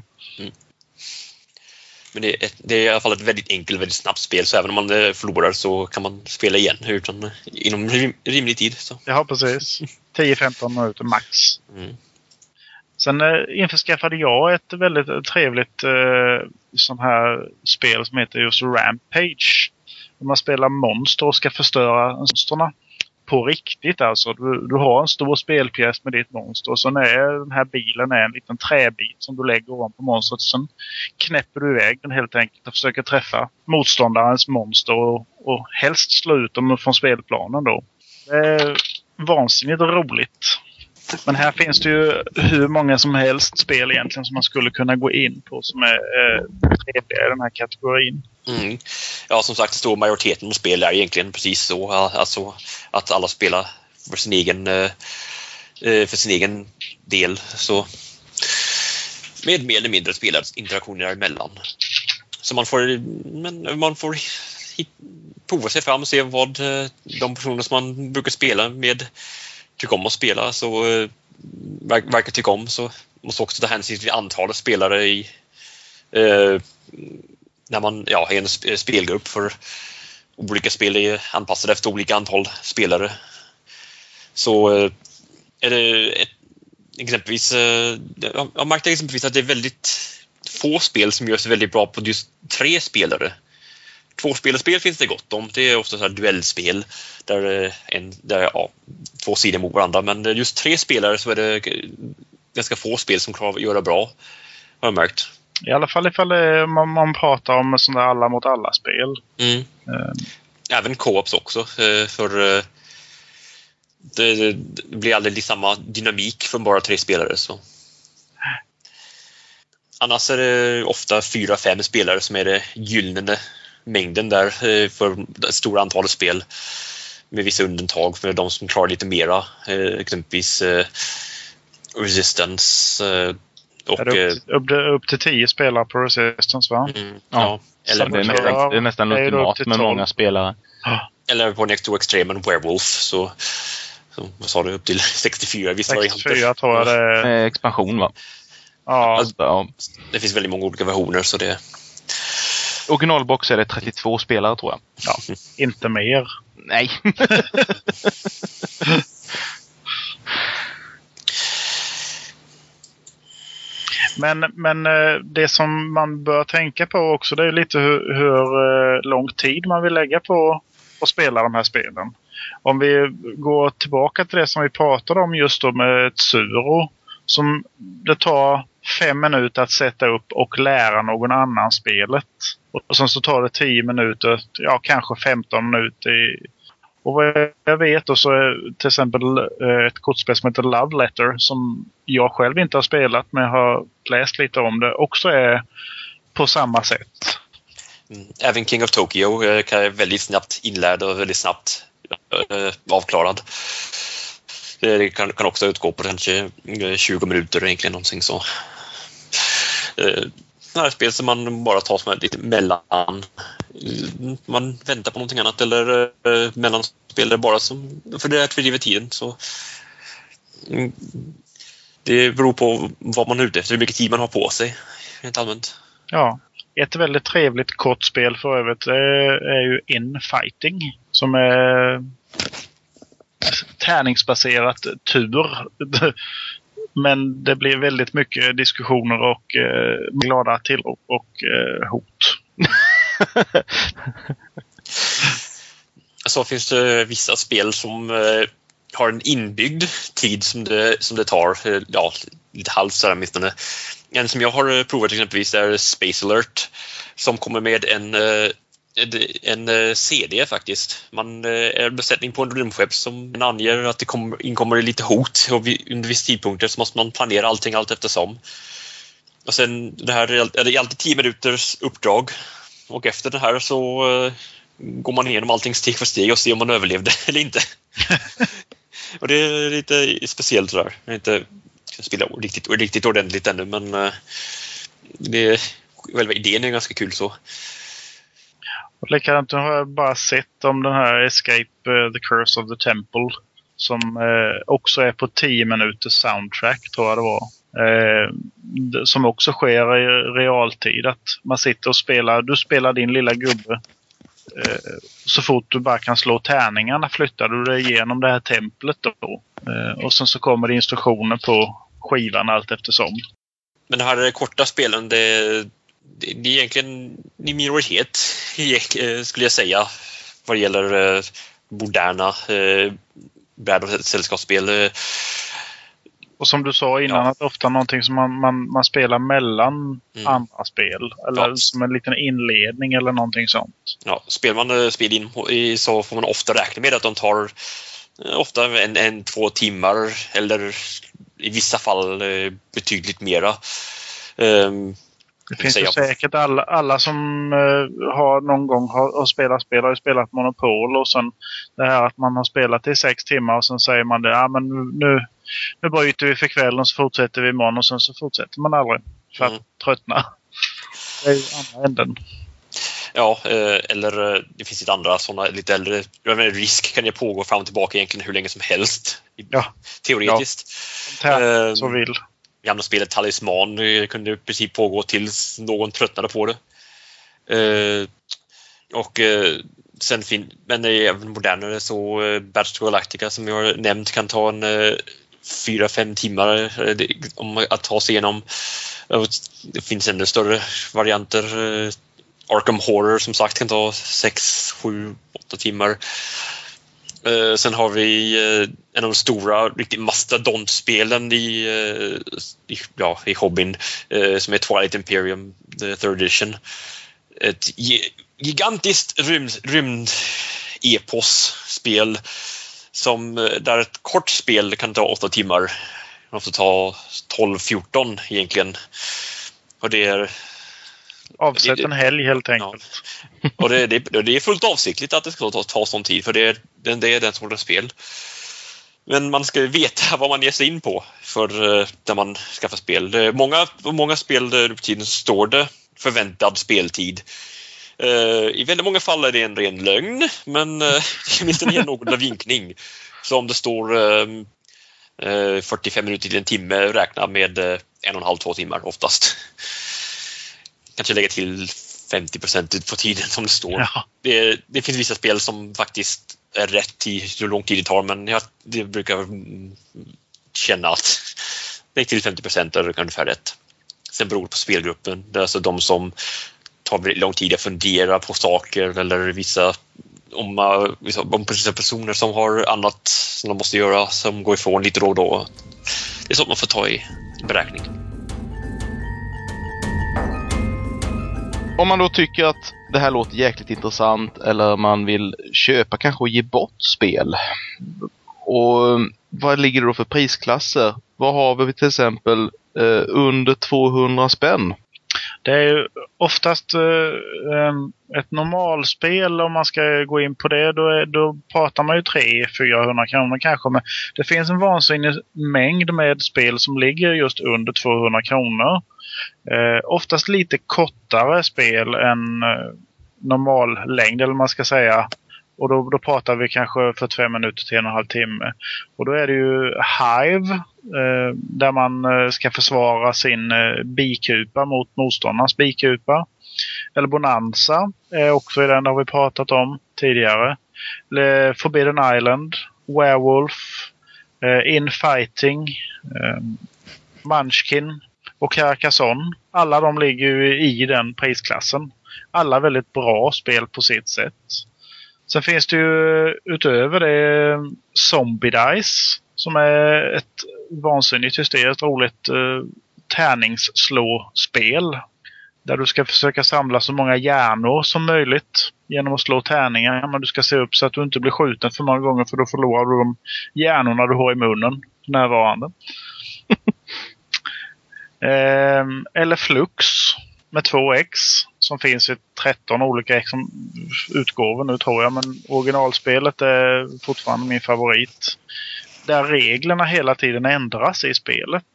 Men det är, ett, det är i alla fall ett väldigt enkelt, väldigt snabbt spel så även om man eh, förlorar så kan man spela igen utan, inom rim, rimlig tid. Så. Ja, precis. 10-15 minuter max. Mm. Sen eh, införskaffade jag ett väldigt trevligt eh, sån här spel som heter just Rampage. Där man spelar monster och ska förstöra monsterna. På riktigt alltså. Du, du har en stor spelpjäs med ditt monster och sen är den här bilen är en liten träbit som du lägger ovanpå monstret. Sen knäpper du iväg den helt enkelt och försöker träffa motståndarens monster och, och helst slå ut dem från spelplanen då. Det är vansinnigt roligt. Men här finns det ju hur många som helst spel egentligen som man skulle kunna gå in på som är eh, trevliga i den här kategorin. Mm. Ja, som sagt, stor majoriteten av spel är egentligen precis så. Alltså att alla spelar för sin egen, eh, eh, för sin egen del. Så med mer eller mindre spelarinteraktioner emellan. Så man får, men man får hit, prova sig fram och se vad eh, de personer som man brukar spela med tycker om att spela. Så eh, verkar, verkar tycka om så måste också ta hänsyn till antalet spelare i eh, när man ja, är en spelgrupp för olika spel är anpassade efter olika antal spelare. Så eh, är det ett, exempelvis, eh, jag märkte exempelvis att det är väldigt få spel som görs väldigt bra på just tre spelare. Tvåspelarspel finns det gott om. Det är ofta så här duellspel där, eh, en, där ja, två sidor mot varandra. Men just tre spelare så är det ganska få spel som klarar att göra bra, har jag märkt. I alla fall ifall det, man, man pratar om sådana alla mot alla-spel. Mm. Um. Även co-ops också. För det, blir aldrig samma dynamik för bara tre spelare. Så. Annars är det ofta fyra, fem spelare som är det gyllene mängden där eh, för det stora antalet spel. Med vissa undantag för de som klarar lite mera. Eh, exempelvis eh, Resistance och... Är det upp, upp, upp, till tio spelare på Resistance va? Mm, ja. Eller, det, är nästan, det är nästan ultimat med många spelare. Eller på Next to Extreme and Werewolf så så, vad sa du? Upp till 64 vissa 64 varianter. tror jag det är. Expansion va? Ja. Alltså, ja. Det finns väldigt många olika versioner så det... Originalbox är det 32 spelare tror jag. Ja, inte mer. Nej. men, men eh, det som man bör tänka på också det är lite hur, hur eh, lång tid man vill lägga på att spela de här spelen. Om vi går tillbaka till det som vi pratade om just då med ett suro. Som det tar fem minuter att sätta upp och lära någon annan spelet. Och sen så tar det 10 minuter, ja kanske 15 minuter. I, och vad jag vet då så är till exempel eh, ett kortspel som heter Love Letter som jag själv inte har spelat men jag har läst lite om det också är på samma sätt. Mm. Även King of Tokyo eh, är väldigt snabbt inlärd och väldigt snabbt eh, avklarad. Det kan, kan också utgå på kanske 20 minuter egentligen någonting så. Eh, här spel som man bara tar som lite mellan. Man väntar på någonting annat eller eh, mellanspel bara som för det är att fördriva tiden. Så, mm. det beror på vad man är ute efter, hur mycket tid man har på sig rent allmänt. Ja, ett väldigt trevligt kort spel för övrigt eh, är ju Infighting som är tärningsbaserat tur. Men det blir väldigt mycket diskussioner och eh, glada tillrop och eh, hot. Så finns det vissa spel som eh, har en inbyggd tid som det, som det tar. Eh, ja, lite halvt sådär åtminstone. En som jag har eh, provat exempelvis är Space Alert som kommer med en eh, en eh, CD faktiskt. Man är besättning på en rymdskepp som anger att det kommer, inkommer lite hot och under vissa tidpunkter så måste man planera allting allt eftersom. Och sen det här är det alltid 10 minuters uppdrag och efter det här så går man igenom allting steg för steg och ser om man överlevde eller inte. och det är lite speciellt sådär. Jag har inte spelat riktigt, riktigt ordentligt ännu men det, själva idén är ganska kul så. Och likadant har jag bara sett om den här Escape uh, the Curse of the Temple. Som uh, också är på 10 minuters soundtrack tror jag det var. Uh, som också sker i realtid. Att man sitter och spelar, du spelar din lilla gubbe. så fort du bara kan slå tärningarna flyttar du dig igenom det här templet då. och sen så kommer det instruktioner på skivan allt eftersom. Men det här korta spelen, det det är egentligen i minoritet skulle jag säga vad gäller eh, moderna eh, bräd och sällskapsspel. Och som du sa innan, ja. att ofta någonting som man, man, man spelar mellan mm. andra spel. Eller ja. som en liten inledning eller någonting sånt. Ja, spelar man spel in så får man ofta räkna med att de tar ofta en, en två timmar eller i vissa fall betydligt mera. Um, det finns ju säkert alla, alla som uh, har någon gång har, har spelat spel har ju spelat Monopol och sen det här att man har spelat i sex timmar och sen säger man det, ja men nu, nu bryter vi för kvällen så fortsätter vi imorgon och sen så fortsätter man aldrig. För att Mm. tröttna. Det är ju andra änden. Ja, eh, eller eh, det finns lite andra sådana lite äldre. Menar, risk kan ju pågå fram och tillbaka egentligen hur länge som helst. Ja. Teoretiskt. Tär, Ehm, så vill gamla spelet Talisman kunde i princip pågå tills någon tröttnade på det. Eh, och eh, sen fin men även modernare så eh, Battlestar Galactica som jag har nämnt kan ta en eh, fyra, fem timmar eh, om att ta sig igenom. Det finns ännu större varianter. Eh, Arkham Horror som sagt kan ta sex, sju, åtta timmar. Eh, sen har vi eh, en av de stora riktigt mastodontspelen i, eh, i, ja, i hobbyn eh, som är Twilight Imperium, the third edition. Ett gigantiskt rymd-epos-spel som, eh, där ett kort spel kan ta åtta timmar. Det får ta 12-14 egentligen. Och det är Avsätt det- en helg helt enkelt. och det, det, det är fullt avsiktligt att det ska ta, ta sån tid, för det är, det, är den sortens spel. Men man ska veta vad man ger sig in på för eh, när man skaffar spel. Många, många spel nu tiden står det förväntad speltid. Eh, I väldigt många fall är det en ren lögn, men eh, åtminstone en någon vinkning. Så om det står eh, eh, 45 minuter till en timme, räkna med en och en halv, två timmar oftast. Kanske lägga till 50 procent på tiden som det står. Ja. Det, det finns vissa spel som faktiskt är rätt i hur lång tid det tar, men jag det brukar känna att lägg till 50 procent är ungefär rätt. Sen beror det på spelgruppen. Det är alltså de som tar väldigt lång tid att fundera på saker eller vissa om, om personer som har annat som de måste göra som går ifrån lite då och då. Det är sånt man får ta i beräkning. Om man då tycker att det här låter jäkligt intressant eller man vill köpa kanske och ge bort spel. Och vad ligger det då för prisklasser? Vad har vi till exempel eh, under 200 spänn? Det är ju oftast eh, ett normalspel om man ska gå in på det. Då, är, då pratar man ju 300-400 kronor kanske. Men det finns en vansinnig mängd med spel som ligger just under 200 kronor. Eh, oftast lite kortare spel än eh, normal längd eller vad man ska säga. Och då, då pratar vi kanske 45 minuter till en och en halv timme. Och då är det ju Hive eh, där man eh, ska försvara sin eh, bikupa mot motståndarnas bikupa. Eller Bonanza är också i den, har vi pratat om tidigare. Le Forbidden Island, Werewolf, eh, Infighting, eh, Munchkin och Carcassonne. Alla de ligger ju i den prisklassen. Alla väldigt bra spel på sitt sätt. Sen finns det ju utöver det Zombie Dice som är ett vansinnigt hysteriskt roligt eh, tärningsslå-spel. Där du ska försöka samla så många hjärnor som möjligt genom att slå tärningar. Men du ska se upp så att du inte blir skjuten för många gånger för då förlorar du de hjärnorna du har i munnen för närvarande. Ehm, eller Flux med två X som finns i 13 olika som utgåvor nu tror jag. Men originalspelet är fortfarande min favorit. Där reglerna hela tiden ändras i spelet.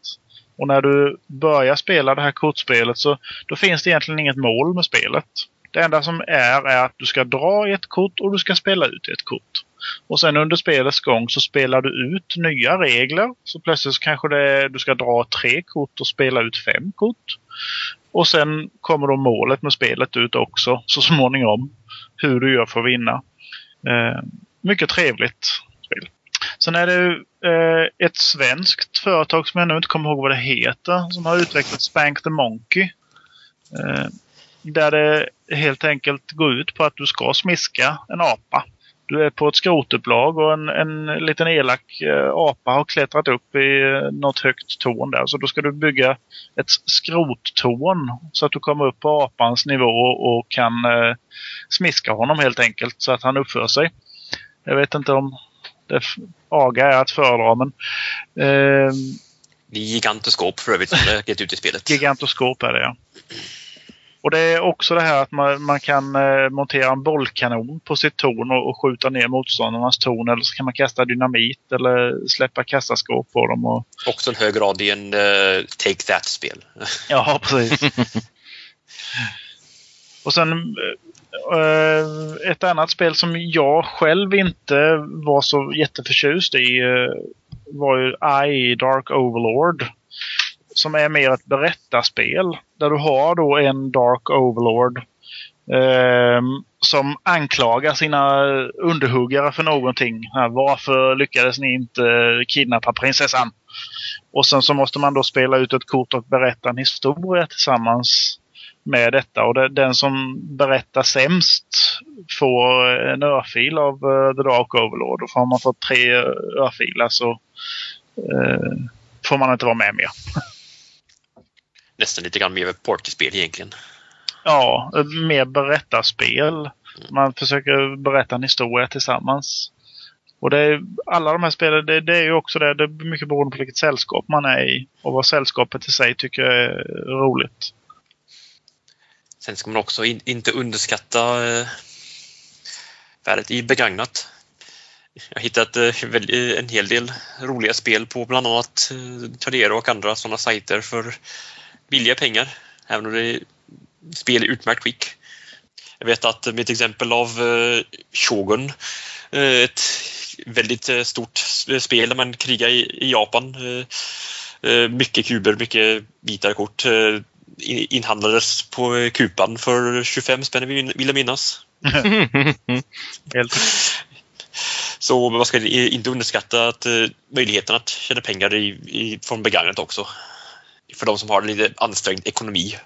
Och när du börjar spela det här kortspelet så då finns det egentligen inget mål med spelet. Det enda som är är att du ska dra i ett kort och du ska spela ut ett kort. Och sen under spelets gång så spelar du ut nya regler. Så plötsligt så kanske det, du ska dra tre kort och spela ut fem kort. Och sen kommer då målet med spelet ut också så småningom. Hur du gör för att vinna. Eh, mycket trevligt spel. Sen är det eh, ett svenskt företag som jag nu inte kommer ihåg vad det heter som har utvecklat Spank the Monkey. Eh, där det helt enkelt går ut på att du ska smiska en apa. Du är på ett skrotupplag och en, en liten elak eh, apa har klättrat upp i eh, något högt torn där. Så då ska du bygga ett skrottorn så att du kommer upp på apans nivå och kan eh, smiska honom helt enkelt så att han uppför sig. Jag vet inte om det aga är att föredra men eh, Det gigantoskop för övrigt som är gett ut i spelet. gigantoskop är det ja. Och det är också det här att man, man kan eh, montera en bollkanon på sitt torn och, och skjuta ner motståndarnas torn. Eller så kan man kasta dynamit eller släppa kassaskåp på dem. Och... Också en hög grad i en uh, Take That-spel. Ja, precis. och sen uh, ett annat spel som jag själv inte var så jätteförtjust i uh, var ju I, Dark Overlord som är mer ett berättarspel. Där du har då en Dark Overlord eh, som anklagar sina underhuggare för någonting. Varför lyckades ni inte kidnappa prinsessan? Och sen så måste man då spela ut ett kort och berätta en historia tillsammans med detta. Och det, den som berättar sämst får en örfil av uh, The Dark Overlord. Och får man fått tre örfilar så uh, får man inte vara med mer. nästan lite grann mer partyspel egentligen. Ja, mer berättarspel. Man försöker berätta en historia tillsammans. Och det är, alla de här spelen, det, det är ju också det, det är mycket beroende på vilket sällskap man är i. Och vad sällskapet i sig tycker är roligt. Sen ska man också in, inte underskatta eh, värdet i begagnat. Jag har hittat eh, en hel del roliga spel på bland annat eh, Tradera och andra sådana sajter för billiga pengar, även om det är spel i utmärkt skick. Jag vet att mitt exempel av eh, Shogun, eh, ett väldigt eh, stort spel där man krigar i Japan. Mycket kuber, mycket bitar kort. Inhandlades på kupan för 25 spänn vill jag minnas. Så man ska inte underskatta att möjligheten att tjäna pengar i, i, från begagnat också för de som har lite ansträngd ekonomi.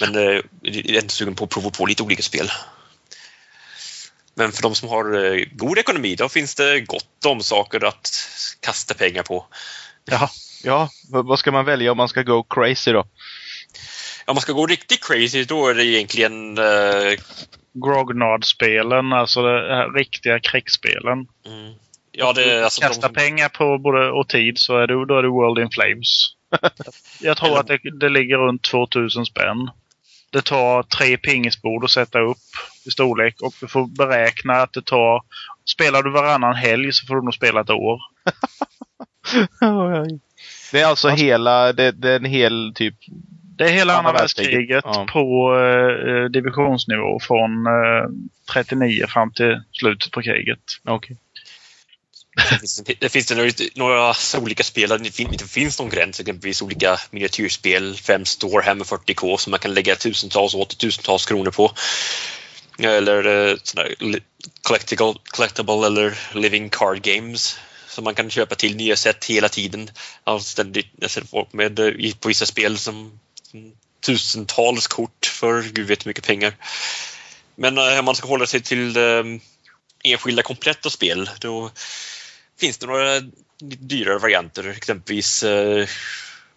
Men eh, är inte sugen på att prova på lite olika spel. Men för de som har eh, god ekonomi, då finns det gott om saker att kasta pengar på. Ja, ja. vad ska man välja om man ska gå crazy då? Om man ska gå riktigt crazy, då är det egentligen... Eh... Grognard-spelen, alltså de riktiga krigsspelen. Mm. Ja, det, alltså Kasta som... pengar på både och tid så är det, då är det World in Flames. Jag tror att det, det ligger runt 2000 spänn. Det tar tre pingisbord att sätta upp i storlek och du får beräkna att det tar... Spelar du varannan helg så får du nog spela ett år. det är alltså hela... Det, det är en hel typ... Det är hela andra världskriget ja. på eh, divisionsnivå från eh, 39 fram till slutet på kriget. Okay. Det finns, det några olika spel där det inte finns någon gräns, exempelvis olika miniatyrspel, främst Storhammer 40K som man kan lägga tusentals och åter tusentals kronor på. Eller eh, sådär, collectible, collectible eller living card games som man kan köpa till nya sätt hela tiden. Alltså, jag ser folk med, eh, på vissa spel som tusentals kort för gud vet hur mycket pengar. Men eh, om man ska hålla sig till enskilda kompletta spel då finns det några dyrare varianter, exempelvis uh,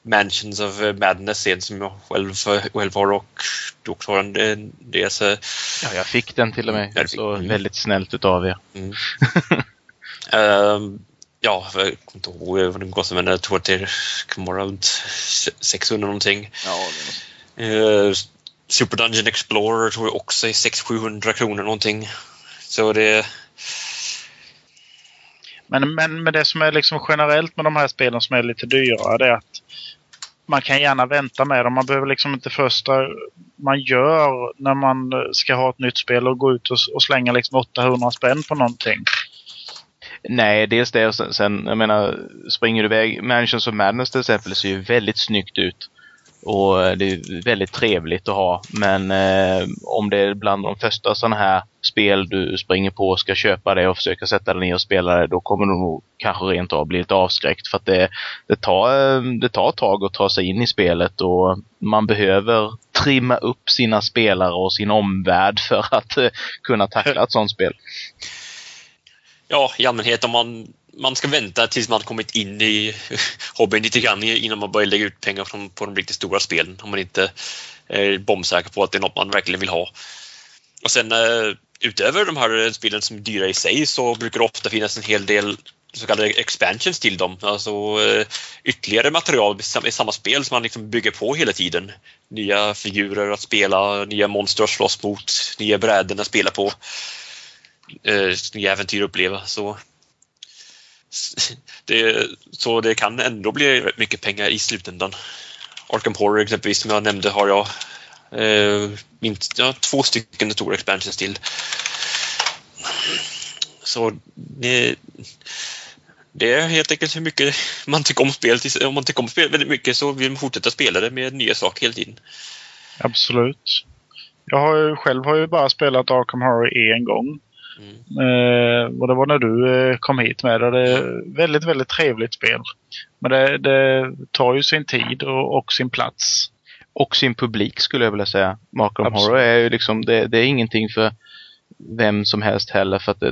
Mansions of Madness, en som jag själv, själv har och du också har en DS. Ja, jag fick den till och med. Ja, så mm. väldigt snällt utav er. Mm. uh, ja, jag kommer inte ihåg vad den kostar, men jag tror att det vara runt 600 någonting. Ja, uh, Super Dungeon Explorer tror jag också är 600-700 kronor någonting. Så det men, men, men det som är liksom generellt med de här spelen som är lite dyrare det är att man kan gärna vänta med dem. Man behöver liksom inte första man gör när man ska ha ett nytt spel och gå ut och, och slänga liksom 800 spänn på någonting. Nej, dels det och sen, sen, jag menar, springer du iväg, Mansions of Madness till exempel ser ju väldigt snyggt ut. Och eh, det är väldigt trevligt att ha. Men eh, om det är bland de första sådana här spel du springer på och ska köpa det och försöka sätta dig ner och spela det, då kommer du nog kanske rent av bli lite avskräckt. För att det, det, tar, eh, det tar ett tag att ta sig in i spelet och man behöver trimma upp sina spelare och sin omvärld för att eh, kunna tackla ett sådant spel. Ja, i allmänhet om man man ska vänta tills man kommit in i hobbyn lite grann innan man börjar lägga ut pengar på de riktigt stora spelen. Om man inte är bombsäker på att det är något man verkligen vill ha. Och sen eh, utöver de här spelen som är dyra i sig så brukar det ofta finnas en hel del så kallade expansions till dem. Alltså eh, ytterligare material i samma spel som man liksom bygger på hela tiden. Nya figurer att spela, nya monster att slåss mot, nya bräden att spela på. Eh, nya äventyr att uppleva. Så det, så det kan ändå bli rätt mycket pengar i slutändan. Arkham Horror exempelvis som jag nämnde har jag eh, minst ja, två stycken stora expansions till. Så det, det är helt enkelt hur mycket man tycker om spelet. Om man tycker om spelet väldigt mycket så vill man fortsätta spela det med nya saker hela tiden. Absolut. Jag har ju, själv har ju bara spelat Arkham Horror en gång. Mm. Eh, och det var när du eh, kom hit med det. Det är väldigt, väldigt trevligt spel. Men det, det tar ju sin tid och, och, sin plats. Och sin publik skulle jag vilja säga. Arkham Absolut. Horror är ju liksom, det, det är ingenting för vem som helst heller. För att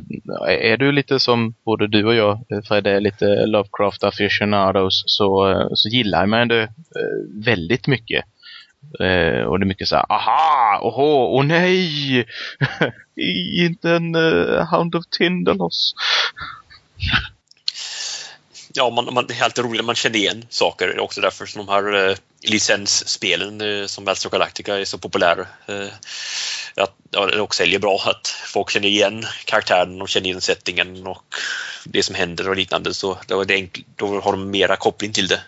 är du lite som både du och jag, Fred, är lite Lovecraft aficionados så, så gillar man det eh, väldigt mycket. Eh, och det är mycket så här, aha, oho, åh nej! Inte en uh, Hound of Tindalos. ja, man, man, det är alltid roligt, man känner igen saker. Det är också därför som de här uh, licensspelen uh, som Battlestar Galactica är så populära. Uh, att ja, det också säljer bra, att folk känner igen karaktären och känner igen settingen och det som händer och liknande. Så då, är det enkl, då har de mera koppling till det.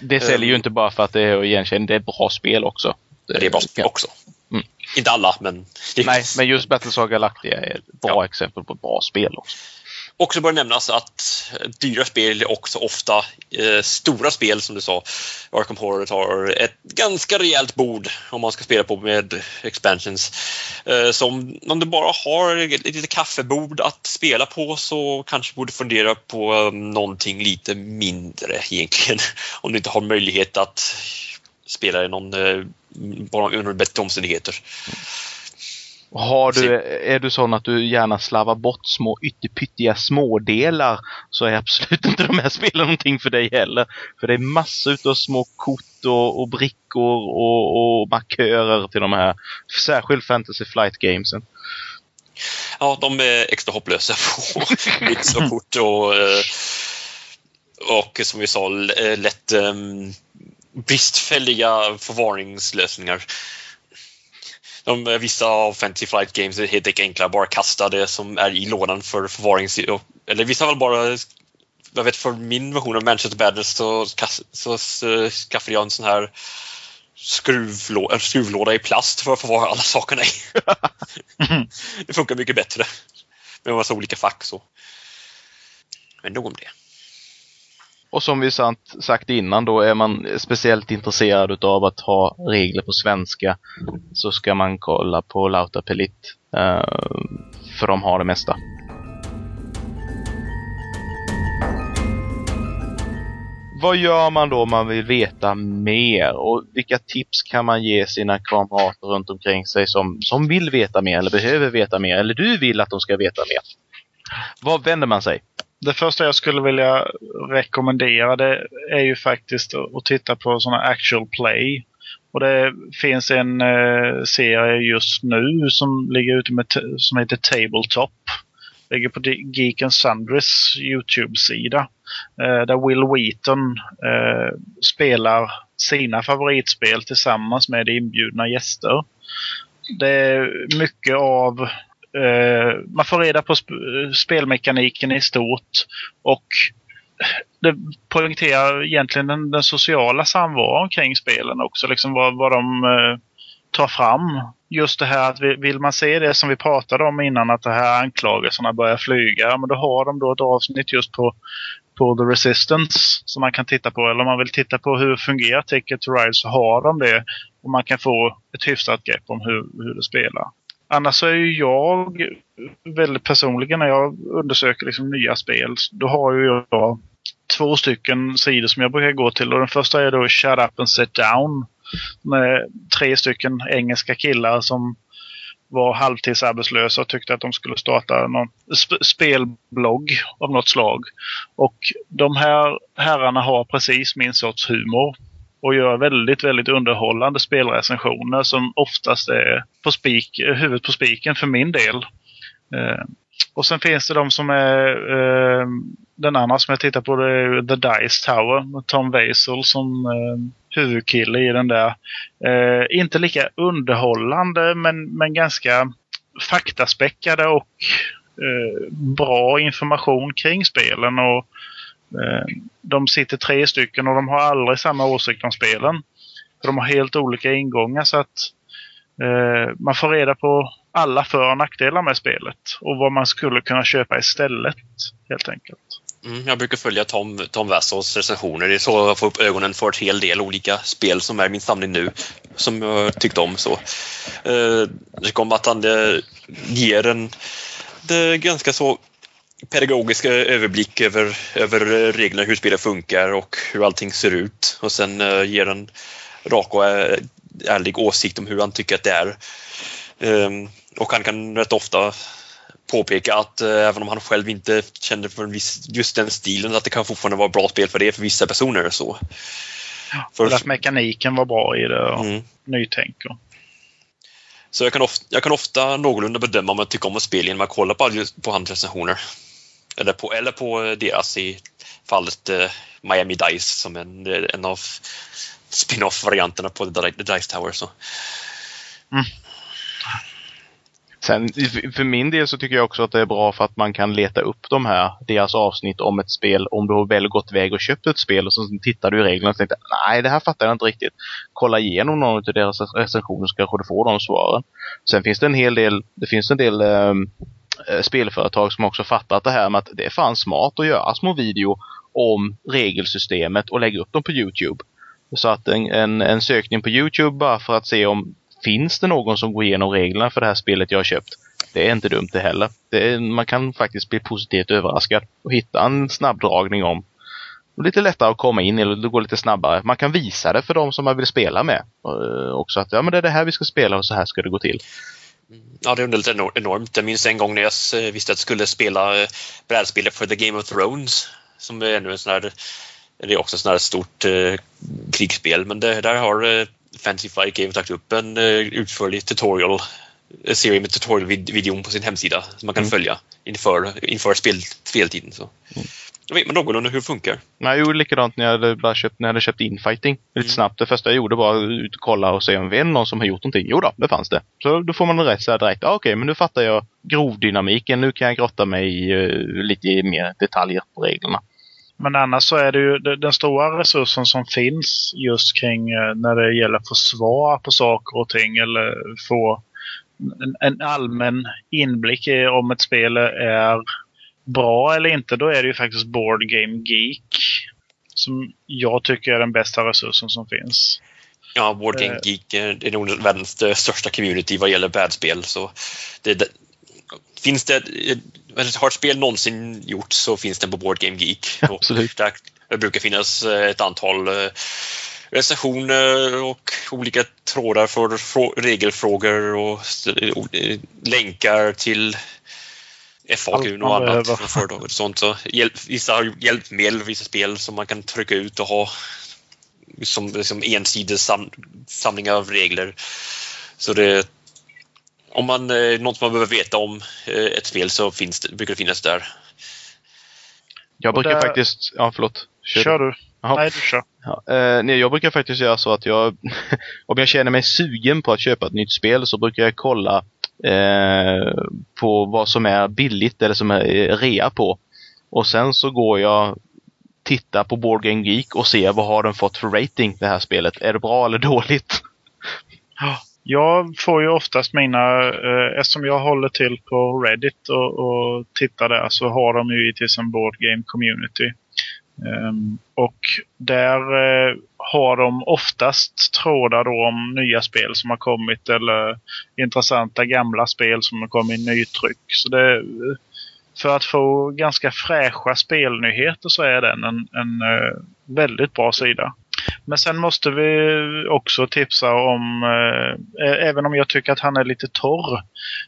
Det säljer ju inte bara för att det är igenkänning, det är bra spel också. Det är bra spel också. Mm. Inte alla, men... Nej, men just Battlestar Galactica är ett bra ja. exempel på ett bra spel också. Också bör nämnas att dyra spel är också ofta eh, stora spel som du sa. Arkham Horror har ett ganska rejält bord om man ska spela på med expansions. Eh, så om, om, du bara har ett litet kaffebord att spela på så kanske borde fundera på eh, någonting lite mindre egentligen. Om du inte har möjlighet att spela i någon, eh, bara under bättre omständigheter. Har du, är du sån att du gärna slavar bort små ytterpyttiga smådelar så är absolut inte de här spelen någonting för dig heller. För det är massor av små kort och, och brickor och, och markörer till de här. Särskilt Fantasy Flight Gamesen. Ja, de är extra hopplösa på bits och kort och, eh, och som vi sa lätt um, bristfälliga förvaringslösningar de, eh, vissa av Fantasy Flight Games är helt enkelt bara kasta det som är i lådan för förvarings... Eller vissa väl bara jag vet för min version av Manchester Badness så, så, så skaffade jag en sån här skruvlå, skruvlåda i plast för att förvara alla sakerna i. det funkar mycket bättre. Med massa olika fack så. Men nog om det. Och som vi sant, sagt innan då, är man speciellt intresserad av att ha regler på svenska så ska man kolla på Lautapelit. Eh, för de har det mesta. Vad gör man då om man vill veta mer? Och vilka tips kan man ge sina kamrater runt omkring sig som, som vill veta mer eller behöver veta mer? Eller du vill att de ska veta mer? Var vänder man sig? Det första jag skulle vilja rekommendera det är ju faktiskt att titta på sådana actual play. Och det finns en eh, serie just nu som ligger ute med som heter Tabletop. Ligger på Geek and Sundries Youtube-sida. Eh, där Will Wheaton eh, spelar sina favoritspel tillsammans med inbjudna gäster. Det är mycket av Eh, man får reda på sp eh, spelmekaniken i stort och det poängterar egentligen den, den sociala samvaron kring spelen också. Liksom vad, vad de eh, tar fram. Just det här att vi, vill man se det som vi pratade om innan att det här anklagelserna börjar flyga. Men då har de då ett avsnitt just på, på The Resistance som man kan titta på. Eller om man vill titta på hur fungerar Ticket to Ride så har de det. Och man kan få ett hyfsat grepp om hur, hur det spelar. Annars så är ju jag väldigt personligen när jag undersöker liksom nya spel. Då har ju jag två stycken sidor som jag brukar gå till. Och den första är då Shut Up and Sit Down. Med tre stycken engelska killar som var halvtidsarbetslösa och tyckte att de skulle starta någon sp spelblogg av något slag. Och de här herrarna har precis min sorts humor och gör väldigt, väldigt underhållande spelrecensioner som oftast är på spik, huvudet på spiken för min del. Eh, och sen finns det de som är eh, den andra som jag tittar på det är The Dice Tower med Tom Weisel som eh, huvudkille i den där. Eh, inte lika underhållande men, men ganska faktaspäckade och eh, bra information kring spelen. Och, Eh, de sitter tre stycken och de har aldrig samma åsikt om spelen. För de har helt olika ingångar så att eh, man får reda på alla för och nackdelar med spelet och vad man skulle kunna köpa istället helt enkelt. Mm, jag brukar följa Tom, Tom Vassos recensioner. Det är så jag får upp ögonen för en hel del olika spel som är i min samling nu som jag tyckte om. så. Eh, det kom att han eh, ger en det ganska så pedagogisk överblick över, över reglerna, hur spelet funkar och hur allting ser ut. Och sen eh, ger en rak och ärlig åsikt om hur han tycker att det är. Um, och han kan rätt ofta påpeka att eh, även om han själv inte känner för viss, just den stilen att det kan fortfarande vara bra spel för det för vissa personer. Så. för att mekaniken var bra i det och mm. nytänk. Och. Så jag kan, ofta, jag kan ofta någorlunda bedöma om jag tycker om ett spel genom att kolla på, på hans recensioner. Eller på, eller på deras i fallet eh, Miami Dice som en, en av spin-off-varianterna på The Dice Tower. Så. Mm. Sen för min del så tycker jag också att det är bra för att man kan leta upp de här, deras avsnitt om ett spel. Om du har väl gått iväg och köpt ett spel och så tittar du i reglerna och tänkte nej det här fattar jag inte riktigt. Kolla igenom någon av deras recensioner så kanske du får de svaren. Sen finns det en hel del, det finns en del um, Eh, spelföretag som också fattat det här med att det är fan smart att göra små video om regelsystemet och lägga upp dem på Youtube. Så att en, en, en sökning på Youtube bara för att se om finns det någon som går igenom reglerna för det här spelet jag har köpt? Det är inte dumt det heller. Det är, man kan faktiskt bli positivt överraskad och hitta en snabbdragning om lite lättare att komma in eller det går lite snabbare. Man kan visa det för de som man vill spela med. Uh, också att ja, men det är det här vi ska spela och så här ska det gå till. Ja, det underlättar enormt. Jag minns en gång när jag visste att jag skulle spela eh, brädspelet för The Game of Thrones. Som är ännu en sån här, det är också ett sån här stort eh, krigsspel. Men det, där har eh, Fantasy Flight Games lagt upp en uh, utförlig tutorial en serie med tutorial-videon på sin hemsida som man kan mm. följa inför, inför spel, speltiden. Så. Mm. Då vet man någorlunda hur det funkar. jag gjorde likadant när jag hade, bara köpt, när jag hade köpt infighting. Lite mm. snabbt. Det första jag gjorde var att ut och kolla och se om det är någon som har gjort någonting. Jo då, det fanns det. Så då får man rätt så direkt. Ah, Okej, okay, men nu fattar jag grovdynamiken. Nu kan jag grotta mig i uh, lite mer detaljer på reglerna. Men annars så är det ju den stora resursen som finns just kring eh, när det gäller att få svar på saker och ting eller få en, allmän inblick i om ett spel är bra eller inte. Då är det ju faktiskt Board Game Geek som jag tycker är den bästa resursen som finns. Ja, Board Game eh. Geek är nog världens största community vad gäller brädspel. Så det, det, finns det har ett spel någonsin gjorts så finns den på Board Game Geek. Absolut. Där det brukar finnas eh, ett antal eh, recensioner och olika trådar för regelfrågor och eh, länkar till FAQ och annat från företag och sånt. Så hjälp, vissa har hjälpmedel, vissa spel som man kan trycka ut och ha som liksom ensidig sam, samling av regler. Så det om man eh, något man behöver veta om eh, ett spel så finns det, brukar det finnas där. Jag brukar där... faktiskt, ja förlåt. Kör, kör du. Jaha. Nej, du kör. Ja, eh, nej, jag brukar faktiskt göra så att jag, om jag känner mig sugen på att köpa ett nytt spel så brukar jag kolla eh, på vad som är billigt eller som är rea på. Och sen så går jag titta på Board Game Geek och ser vad har den fått för rating det här spelet. Är det bra eller dåligt? Jag får ju oftast mina, eh, eftersom jag håller till på Reddit och, och tittar där så har de ju givetvis en board game community. Ehm, och där eh, har de oftast trådar då om nya spel som har kommit eller intressanta gamla spel som har kommit i nytryck. Så det, för att få ganska fräscha spelnyheter så är den en, en eh, väldigt bra sida. Men sen måste vi också tipsa om, eh, även om jag tycker att han är lite torr,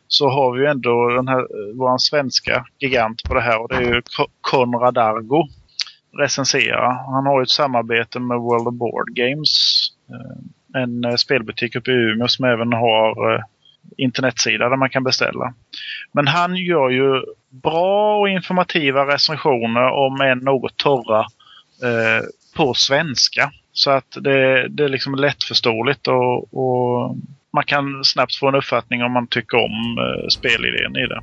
så har vi ju ändå den här, eh, vår svenska gigant på det här och det är ju Konrad Argo recensera. Han har ju ett samarbete med World of Board Games. Eh, en eh, spelbutik uppe i Umeå som även har eh, internetsida där man kan beställa. Men han gör ju bra och informativa recensioner om än något torra på svenska. Så att det, det är liksom lättförståeligt och, och man kan snabbt få en uppfattning om man tycker om eh, spelidén i det.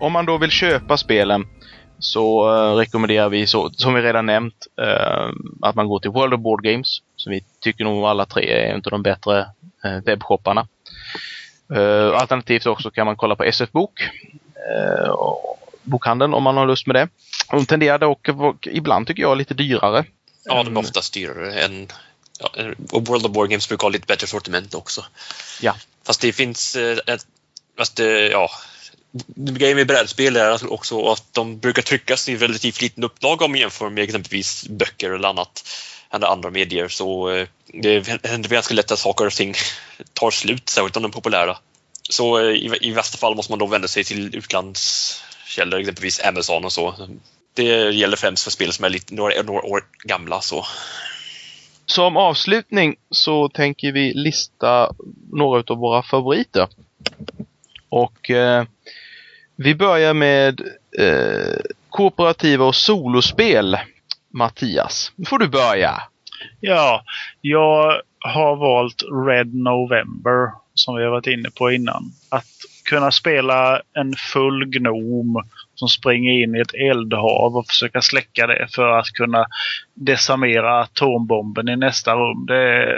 Om man då vill köpa spelen så uh, rekommenderar vi, så, som vi redan nämnt, uh, att man går till World of Board Games, som vi tycker nog alla tre är en av de bättre uh, webbshopparna. alternativt också kan man kolla på SF Bok, bokhandeln, om man har lust med det. De tenderar dock, ibland tycker jag, lite dyrare. Ja, de är oftast dyrare än ja, World of Board Games brukar ha lite bättre sortiment också. Ja. Fast det finns, ett, fast det, ja, grejen med brädspel är alltså också att de brukar tryckas i relativt liten upplaga om man jämför med exempelvis böcker eller annat eller andra medier. Så eh, det händer ganska lätt att saker och ting tar slut, särskilt om de är populära. Så eh, i, i värsta fall måste man då vända sig till utlandskällor, exempelvis Amazon och så. Det gäller främst för spel som är lite, några, några år gamla. Så. Som avslutning så tänker vi lista några av våra favoriter. Och eh, vi börjar med eh, kooperativa och solospel. Mattias, nu får du börja. Ja, jag har valt Red November som vi har varit inne på innan. Att kunna spela en full gnom som springer in i ett eldhav och försöka släcka det för att kunna desarmera atombomben i nästa rum. Det,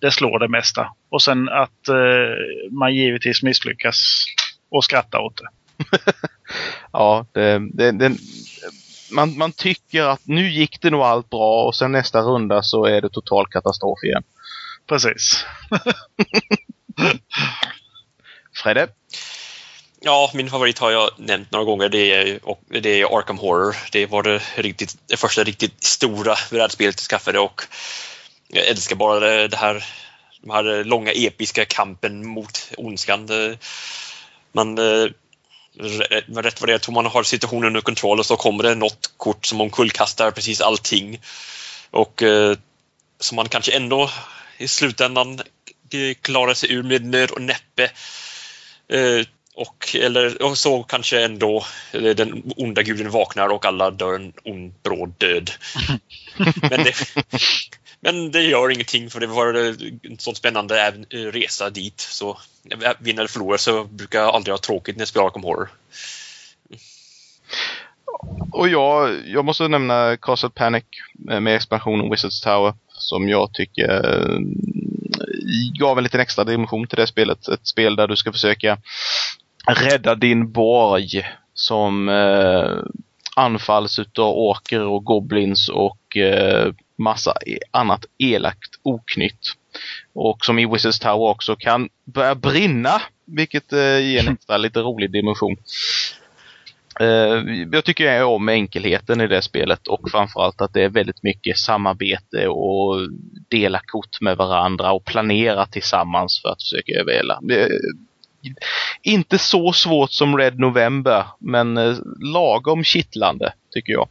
det slår det mesta. Och sen att eh, man givetvis misslyckas och skrattar åt det. ja, det, det, det, man, man tycker att nu gick det nog allt bra och sen nästa runda så är det total katastrof igen. Precis. Fredde? Ja, min favorit har jag nämnt några gånger. Det är, det är Arkham Horror. Det var det, riktigt, det första riktigt stora brädspelet jag skaffade och jag älskar bara det, det här, de här långa episka kampen mot ondskan. Man rätt vad det är tror man har situationen under kontroll och så kommer det något kort som omkullkastar precis allting. Och eh, som man kanske ändå i slutändan klarar sig ur med nöd och näppe. Eh, och, eller och så kanske ändå den onda guden vaknar och alla dör en ond bråd död. Men det, men det gör ingenting för det var en sån spännande eh, resa dit. Så eh, vinner eller förlorar så brukar jag aldrig ha tråkigt när jag spelar Arkham Horror. Och jag, jag måste nämna Castle Panic eh, med expansionen Wizards Tower som jag tycker gav en liten extra dimension till det spelet. Ett spel där du ska försöka rädda din borg som eh, anfalls utav åker och goblins och eh, massa e-, annat elakt oknytt. Och som i Wizards Tower också kan börja brinna, vilket eh, ger en extra lite rolig dimension. Eh, jag tycker om enkelheten i det spelet och framförallt att det är väldigt mycket samarbete och dela kort med varandra och planera tillsammans för att försöka överleva. Eh, inte så svårt som Red November, men eh, lagom kittlande tycker jag.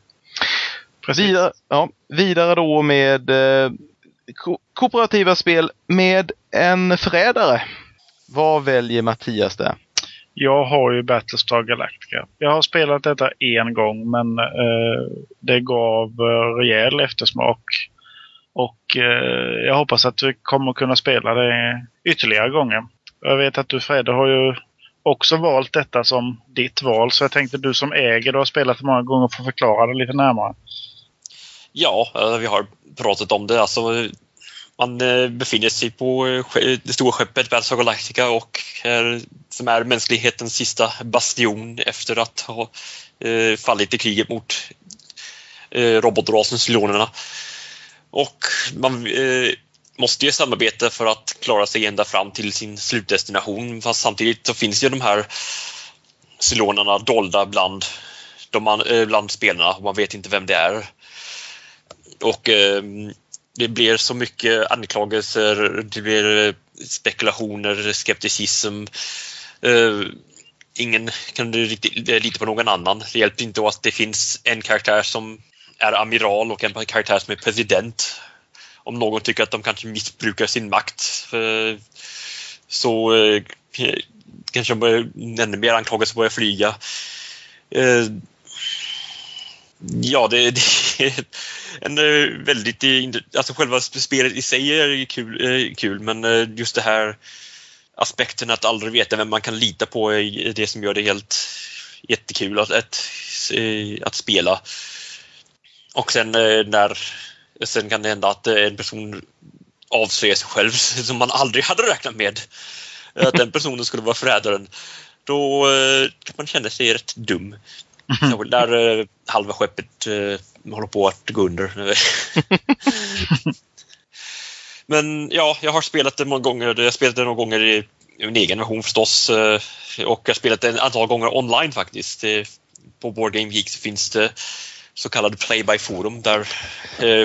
Vidare, ja, vidare då med eh, ko kooperativa spel med en förrädare. Vad väljer Mattias där? Jag har ju Battlestar Galactica. Jag har spelat detta en gång men eh, det gav eh, rejäl eftersmak. Och eh, jag hoppas att du kommer kunna spela det ytterligare gånger. Jag vet att du Fredde har ju också valt detta som ditt val så jag tänkte du som äger och har spelat det många gånger får förklara det lite närmare. Ja, eh, vi har pratat om det. Alltså, man eh, befinner sig på eh, det stora skeppet Battlestar Galactica och är, som är mänsklighetens sista bastion efter att ha fallit i kriget mot robotrasen Cylonerna. Och man måste ju samarbeta för att klara sig ända fram till sin slutdestination. Fast samtidigt så finns ju de här Cylonerna dolda bland, de, bland spelarna och man vet inte vem det är. Och ehm, det blir så mycket anklagelser, det blir eh, spekulationer, skepticism. Ehm, ingen kan riktigt lita på någon annan. Det hjälper inte att det finns en karaktär som är amiral och en karaktär som är president. om någon tycker att de kanske missbrukar sin makt eh, så eh, kanske de börjar, ännu mer anklagelser börjar flyga. Ehm, Ja, det, det är en eh, väldigt... Eh, alltså själva spelet i sig är kul, eh, kul men just det här aspekten att aldrig veta vem man kan lita på är det som gör det helt jättekul att, att, att spela. Och sen när sen kan det hända att en person avslöjar sig själv som man aldrig hade räknat med. Att den personen skulle vara förrädaren. Då kan man känna sig rätt dum. Mm. Där eh, halva skeppet eh, håller på att gå under. Men ja, jag har spelat det många gånger. Jag spelat det några gånger i min egen version förstås. Eh, och jag har spelat det ett antal gånger online faktiskt. På Board Game Geek så finns det så kallade play-by-forum där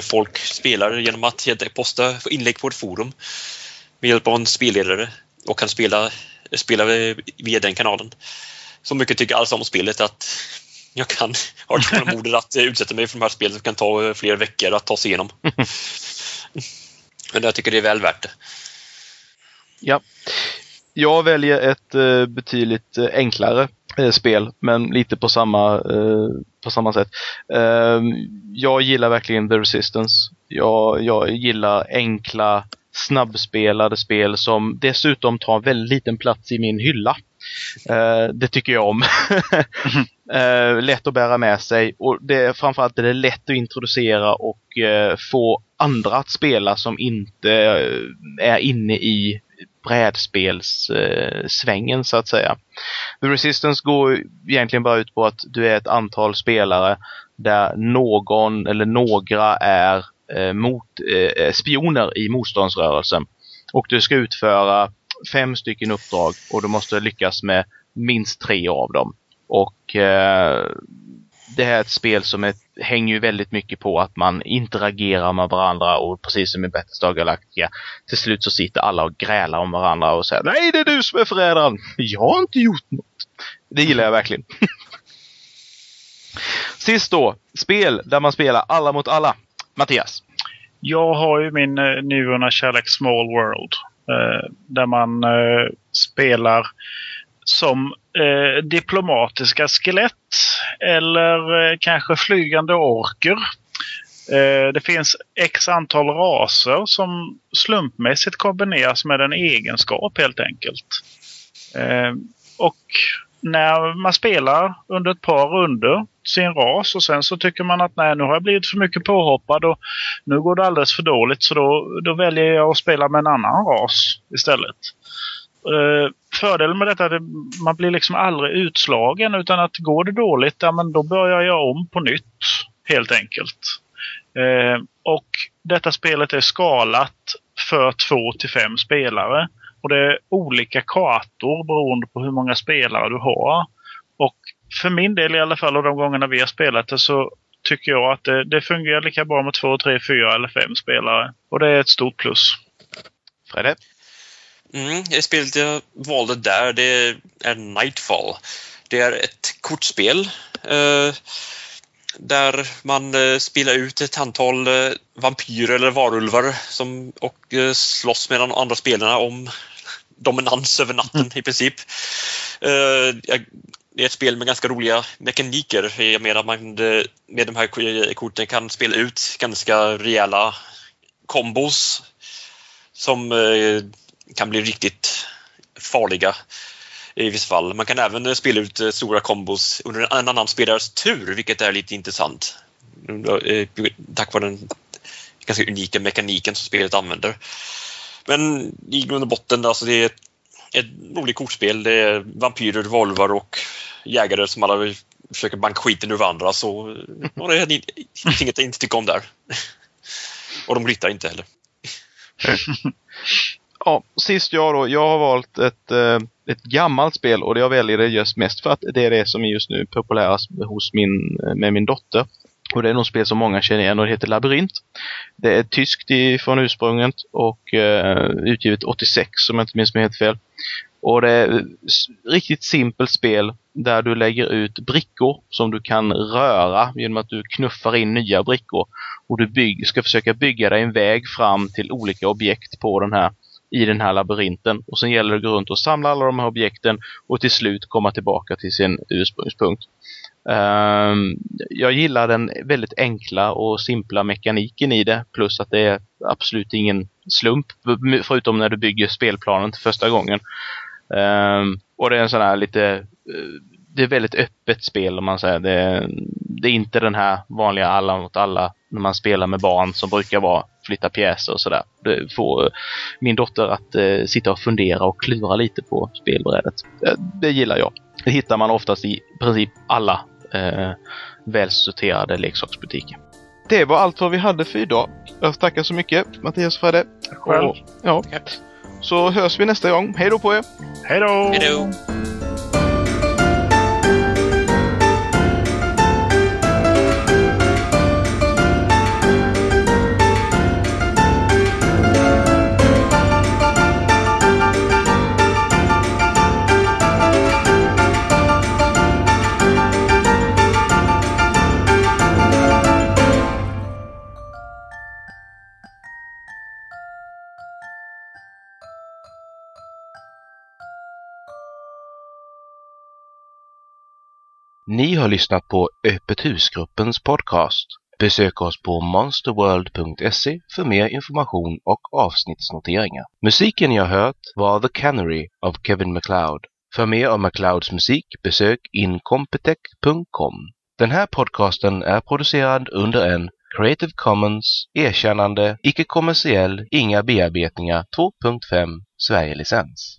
folk spelar genom att posta inlägg på ett forum med hjälp av en spelledare och kan spela, spela via den kanalen. Så mycket tycker alltså om spelet att jag kan ha tålamodet att utsätta mig för de här spelen som kan ta flera veckor att ta sig igenom. Men jag tycker det är väl värt det. Ja. Jag väljer ett uh, betydligt uh, enklare uh, spel, men lite på samma, på samma sätt. Ehm, jag gillar verkligen The Resistance. Jag, jag gillar enkla, snabbspelade spel som dessutom tar väldigt liten plats i min hylla. Det tycker jag om. Eh, lätt att bära med sig och det är framförallt är det lätt att introducera och eh, få andra att spela som inte eh, är inne i brädspelssvängen så att säga. The Resistance går egentligen bara ut på att du är ett antal spelare där någon eller några är eh, mot, eh, spioner i motståndsrörelsen. Och du ska utföra fem stycken uppdrag och du måste lyckas med minst tre av dem. Och eh, det här är ett spel som är, hänger ju väldigt mycket på att man interagerar med varandra och precis som i Battlestar Galactica till slut så sitter alla och grälar om varandra och säger Nej, det är du som är förrädaren! Jag har inte gjort något! Det gillar jag verkligen. Sist då, spel där man spelar alla mot alla. Mattias? Jag har ju min eh, nyvunna kärlek Small World. Eh, där man eh, spelar som eh, diplomatiska skelett eller eh, kanske flygande orker. Eh, det finns x antal raser som slumpmässigt kombineras med en egenskap helt enkelt. Eh, och när man spelar under ett par runder sin ras och sen så tycker man att nej nu har jag blivit för mycket påhoppad och nu går det alldeles för dåligt så då, då väljer jag att spela med en annan ras istället. Eh, fördelen med detta är att man blir liksom aldrig utslagen utan att går det dåligt, ja men då börjar jag om på nytt helt enkelt. Eh, och detta spelet är skalat för två till fem spelare. Och det är olika kartor beroende på hur många spelare du har. Och för min del i alla fall och de gångerna vi har spelat det så tycker jag att det, det fungerar lika bra med två, tre, fyra eller fem spelare. Och det är ett stort plus. Fredde? Mm, det spelet jag valde där det är Nightfall. Det är ett kortspel eh, där man eh, spelar ut ett antal eh, vampyrer eller varulvar som, och eh, slåss med de andra spelarna om dominans över natten mm. i princip. Eh, det är ett spel med ganska roliga mekaniker. Jag menar att man med de här korten kan spela ut ganska rejäla kombos som eh, kan bli riktigt farliga i vissa fall. Man kan även spela ut eh, stora kombos under en annan spelares tur, vilket är lite intressant. Tack vare den ganska unika mekaniken som spelet använder. Men i grund och botten, alltså det är ett, ett roligt kortspel. Det är vampyrer, volvar och jägare som alla försöker banka skiten ur varandra. Så och det är inget jag inte tycker om där. Och de glittar inte heller. ja, sist jag då. Jag har valt ett, eh, ett gammalt spel och jag väljer det just mest för att det är det som är just nu populärast hos min, med min dotter. Och det är något spel som många känner igen och det heter Labyrint. Det är tyskt från ursprunget och eh, utgivet 86 om jag inte minns mig helt fel. Och det är ett riktigt simpelt spel där du lägger ut brickor som du kan röra genom att du knuffar in nya brickor. Och du bygg, ska försöka bygga dig en väg fram till olika objekt på den här i den här labyrinten. Och sen gäller det att gå runt och samla alla de här objekten och till slut komma tillbaka till sin ursprungspunkt. Um, jag gillar den väldigt enkla och simpla mekaniken i det. Plus att det är absolut ingen slump. Förutom när du bygger spelplanen till första gången. Um, och det är en sån här lite uh, det är väldigt öppet spel om man säger. Det, det är inte den här vanliga alla mot alla när man spelar med barn som brukar vara flytta pjäser och sådär. Det får min dotter att eh, sitta och fundera och klura lite på spelbrädet. Det, det gillar jag. Det hittar man oftast i princip alla eh, välsorterade leksaksbutiker. Det var allt vad vi hade för idag. Jag tackar så mycket Mattias och Fredde. Själv. ja. Så hörs vi nästa gång. Hej då på er! Hej då! Ni har lyssnat på Öppet husgruppens podcast. Besök oss på monsterworld.se för mer information och avsnittsnoteringar. Musiken ni har hört var The Canary av Kevin MacLeod. För mer om MacLeods musik besök incompetech.com. Den här podcasten är producerad under en Creative Commons erkännande, icke-kommersiell, inga bearbetningar 2.5 Sverige-licens.